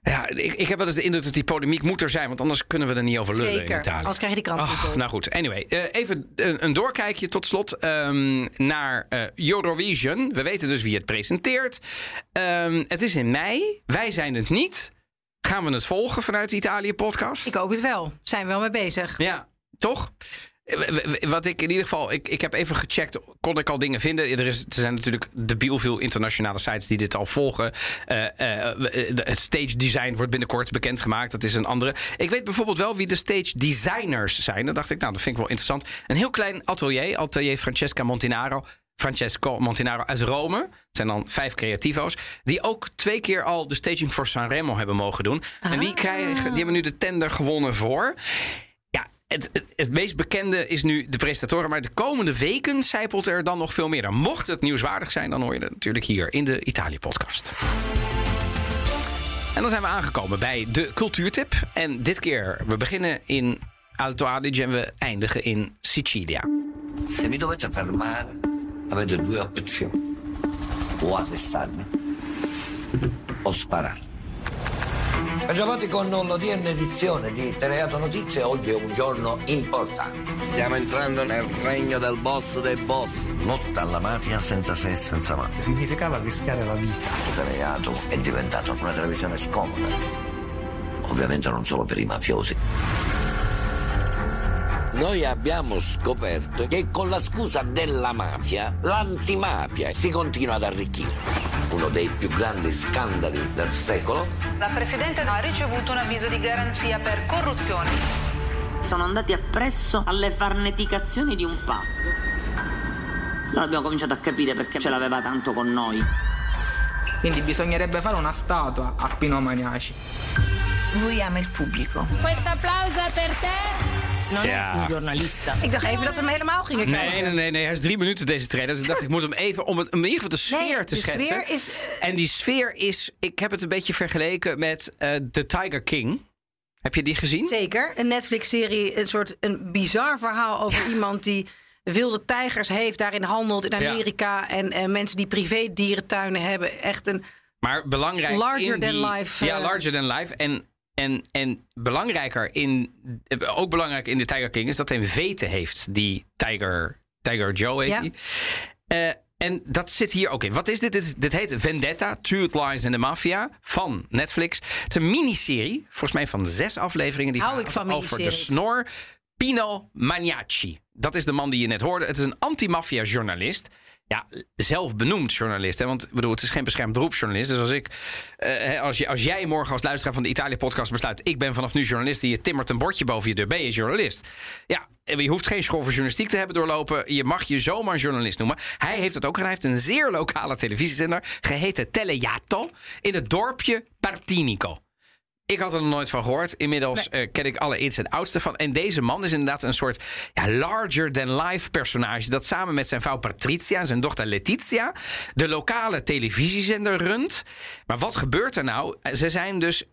Speaker 1: Ja, ik, ik heb wel eens de indruk dat die polemiek moet er zijn. Want anders kunnen we er niet over lullen in Italië.
Speaker 3: anders krijg je die krant niet
Speaker 1: Ach, nou goed, anyway. eh, even een, een doorkijkje tot slot ehm, naar eh, Eurovision. We weten dus wie het presenteert. Ehm, het is in mei. Wij zijn het niet. Gaan we het volgen vanuit de Italië-podcast?
Speaker 3: Ik hoop het wel. Zijn we wel mee bezig.
Speaker 1: Ja, toch? Eh, Wat ik in ieder geval, ik, ik heb even gecheckt, kon ik al dingen vinden. Er, is, er zijn natuurlijk debiel veel internationale sites die dit al volgen. Eh, eh, de- het stage design wordt binnenkort bekendgemaakt. Dat is een andere. Ik weet bijvoorbeeld wel wie de stage designers zijn. Dan dacht ik, nou, dat vind ik wel interessant. Een heel klein atelier, atelier Francesca Montinaro. Francesco Montinaro uit Rome. Het zijn dan vijf creativo's. Die ook twee keer al de staging voor Sanremo hebben mogen doen. En die, krijgen, die hebben nu de tender gewonnen voor. Het, meest bekende is nu de presentatoren. Maar de komende weken zijpelt er dan nog veel meer. Dan mocht het nieuwswaardig zijn, dan hoor je het natuurlijk hier in de Italië-podcast. En dan zijn we aangekomen bij de cultuurtip. En dit keer, we beginnen in Alto Adige en we eindigen in Sicilia.
Speaker 5: Se mi dovete fermare, avete due opzioni. O arrestarmi. Bentrovati con l'odierna edizione di Teleato Notizie. Oggi è un giorno importante. Stiamo entrando nel regno del boss dei boss. Lotta alla mafia senza se e senza ma.
Speaker 6: Significava rischiare la vita.
Speaker 5: Teleato è diventato una televisione scomoda. Ovviamente non solo per i mafiosi. Noi abbiamo scoperto che con la scusa della mafia, l'antimafia si continua ad arricchire. Uno dei più grandi scandali del secolo.
Speaker 10: La Presidente ha ricevuto un avviso di garanzia per corruzione.
Speaker 11: Sono andati appresso alle farneticazioni di un pazzo. Allora abbiamo cominciato a capire perché ce l'aveva tanto con noi.
Speaker 12: Quindi bisognerebbe fare una statua a Pino Maniaci.
Speaker 13: Lui ama il pubblico.
Speaker 7: Questo applauso per te.
Speaker 11: Non
Speaker 1: Ja.
Speaker 3: Ik dacht even dat we hem helemaal gingen kijken.
Speaker 1: Nee, nee, nee, nee. Hij is drie minuten deze trailer. Dus ik dacht, ik moet hem even om, het, om in ieder geval de sfeer
Speaker 3: Nee,
Speaker 1: te
Speaker 3: de
Speaker 1: schetsen.
Speaker 3: sfeer is,
Speaker 1: En die sfeer is, ik heb het een beetje vergeleken met eh The Tiger King. Heb je die gezien?
Speaker 3: Zeker. Een Netflix-serie, een soort een bizar verhaal over iemand die wilde tijgers heeft, daarin handelt in
Speaker 1: Ja.
Speaker 3: Amerika. En, en mensen die privé dierentuinen hebben. Echt een.
Speaker 1: Maar belangrijk
Speaker 3: Larger
Speaker 1: in
Speaker 3: than
Speaker 1: die,
Speaker 3: life,
Speaker 1: Ja,
Speaker 3: eh.
Speaker 1: larger than life. En, en, en belangrijker in, ook belangrijk in de Tiger King is dat hij een vete heeft. Die Tiger, Tiger Joe heet
Speaker 3: Ja.
Speaker 1: die. Eh, En dat zit hier ook in. Wat is dit? Dit, is- dit heet Vendetta, Truth, Lies and the Mafia van Netflix. Het is een miniserie, volgens mij van zes afleveringen. Die
Speaker 3: Hou ik van
Speaker 1: over de snor Pino Magnacci. Dat is de man die je net hoorde. Het is een anti-maffia-journalist. Ja, zelf benoemd journalist. Hè? Want bedoel, het is geen beschermd beroepsjournalist. Dus als, ik, eh, als, je, als jij morgen als luisteraar van de Italië-podcast besluit... ik ben vanaf nu journalist en je timmert een bordje boven je deur... ben je journalist. Ja, je hoeft geen school voor journalistiek te hebben doorlopen. Je mag je zomaar journalist noemen. Hij heeft het ook gedaan. Hij heeft een zeer lokale televisiezender... geheten Telejato in het dorpje Partinico. Ik had er nog nooit van gehoord. Inmiddels eh, ken ik alle ins en outs ervan. En deze man is inderdaad een soort ja, larger-than-life personage... dat samen met zijn vrouw Patricia en zijn dochter Letizia... de lokale televisiezender runt. Maar wat gebeurt er nou? Ze zijn dus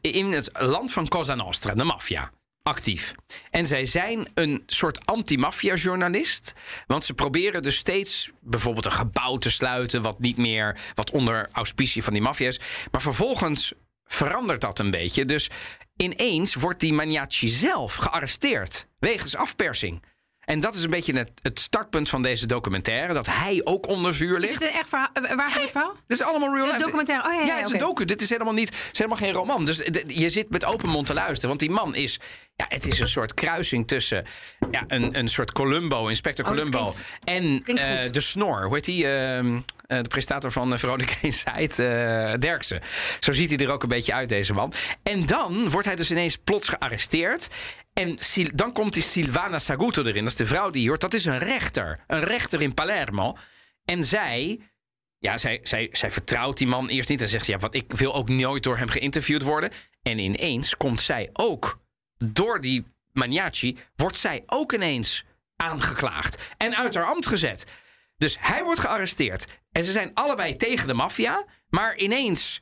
Speaker 1: in het land van Cosa Nostra, de maffia, actief. En zij zijn een soort anti-maffia-journalist. Want ze proberen dus steeds bijvoorbeeld een gebouw te sluiten... wat niet meer, wat onder auspicie van die maffia is. Maar vervolgens verandert dat een beetje. Dus ineens wordt die Magnacci zelf gearresteerd wegens afpersing. En dat is een beetje het, het startpunt van deze documentaire. Dat hij ook onder vuur
Speaker 3: Is
Speaker 1: ligt.
Speaker 3: het een echt verhaal? eh, Waar gaat het verhaal?
Speaker 1: Dit is allemaal real
Speaker 3: Is het
Speaker 1: life.
Speaker 3: documentaire? Oh, ja, ja,
Speaker 1: ja, het is een docu. Dit is helemaal niet, het is helemaal geen roman. Dus je zit met open mond te luisteren. Want die man is, ja, het is een soort kruising tussen ja, een, een soort Columbo, Inspector
Speaker 3: Oh,
Speaker 1: Columbo,
Speaker 3: klinkt-
Speaker 1: en
Speaker 3: klinkt
Speaker 1: eh, de Snor. Hoe heet die? ehm, eh, de presentator van uh, Veronica Inside, eh Derksen. Zo ziet hij er ook een beetje uit, deze man. En dan wordt hij dus ineens plots gearresteerd. En dan komt die Silvana Saguto erin. Dat is de vrouw die hoort. Dat is een rechter. Een rechter in Palermo. En zij ja, zij, zij, zij vertrouwt die man eerst niet. En zegt ze, ja, wat, ik wil ook nooit door hem geïnterviewd worden. En ineens komt zij ook, door die Magnacci, wordt zij ook ineens aangeklaagd. En uit haar ambt gezet. Dus hij wordt gearresteerd. En ze zijn allebei tegen de maffia. Maar ineens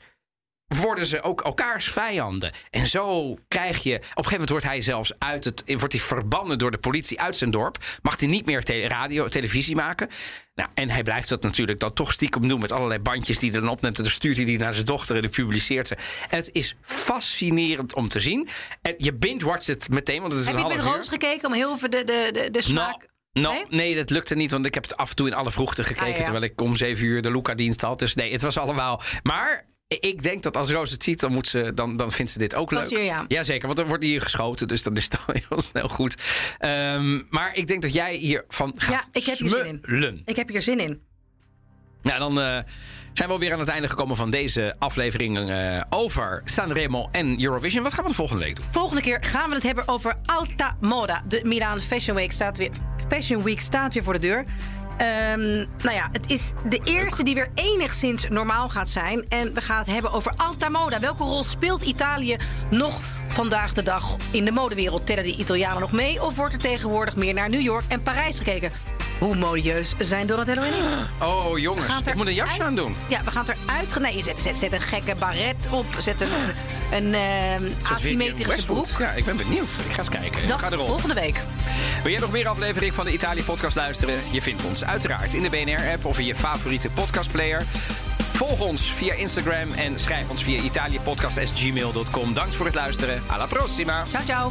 Speaker 1: worden ze ook elkaars vijanden. En zo krijg je... Op een gegeven moment wordt hij zelfs uit het... wordt hij verbannen door de politie uit zijn dorp. Mag hij niet meer te- radio, televisie maken. Nou, en hij blijft dat natuurlijk dan toch stiekem doen... met allerlei bandjes die hij dan opneemt. En dan stuurt hij die naar zijn dochter en die publiceert ze. En het is fascinerend om te zien. En je binge-watcht het meteen, want het is
Speaker 3: Heb
Speaker 1: een
Speaker 3: je
Speaker 1: half
Speaker 3: met. Roos gekeken om heel veel de, de, de, de smaak... Nee?
Speaker 1: nee? dat lukte niet, want ik heb het af en toe in alle vroegte gekeken.
Speaker 3: Ah, ja.
Speaker 1: Terwijl ik om zeven uur de Luca-dienst had. Dus nee, het was allemaal. Maar ik denk dat als Roos het ziet, dan, moet ze, dan, dan vindt ze dit ook leuk.
Speaker 3: ja.
Speaker 1: Jazeker, want er wordt hier geschoten, dus dan is het al heel snel goed. Ehm, maar ik denk dat jij hiervan gaat
Speaker 3: Ja, ik heb hier zin in. Ik heb hier zin in.
Speaker 1: Nou, dan eh, zijn we alweer aan het einde gekomen van deze aflevering eh, over Sanremo en Eurovision. Wat gaan we de volgende week doen?
Speaker 3: Volgende keer gaan we het hebben over Alta Moda. De Milaan Fashion Week staat weer, Fashion Week staat weer voor de deur. Ehm, nou ja, het is de eerste die weer enigszins normaal gaat zijn. En we gaan het hebben over Alta Moda. Welke rol speelt Italië nog vandaag de dag in de modewereld? Tellen die Italianen nog mee? Of wordt er tegenwoordig meer naar New York en Parijs gekeken? Hoe modieus zijn Donatello en ik?
Speaker 1: Oh jongens, ik moet een jasje aan doen.
Speaker 3: Ja, we gaan het eruit. Nee, je zet, zet, zet een gekke baret op. Zet een, een
Speaker 1: Vivian
Speaker 3: asymmetrische broek.
Speaker 1: Ja, ik ben benieuwd. Ik ga eens kijken.
Speaker 3: Dat
Speaker 1: ga erop.
Speaker 3: volgende week.
Speaker 1: Wil jij nog meer aflevering van de Italië podcast luisteren? Je vindt ons uiteraard in de BNR-app of in je favoriete podcastplayer. Volg ons via Instagram en schrijf ons via italiëpodcast.gmail.com. Dank voor het luisteren. Alla prossima.
Speaker 3: Ciao, ciao.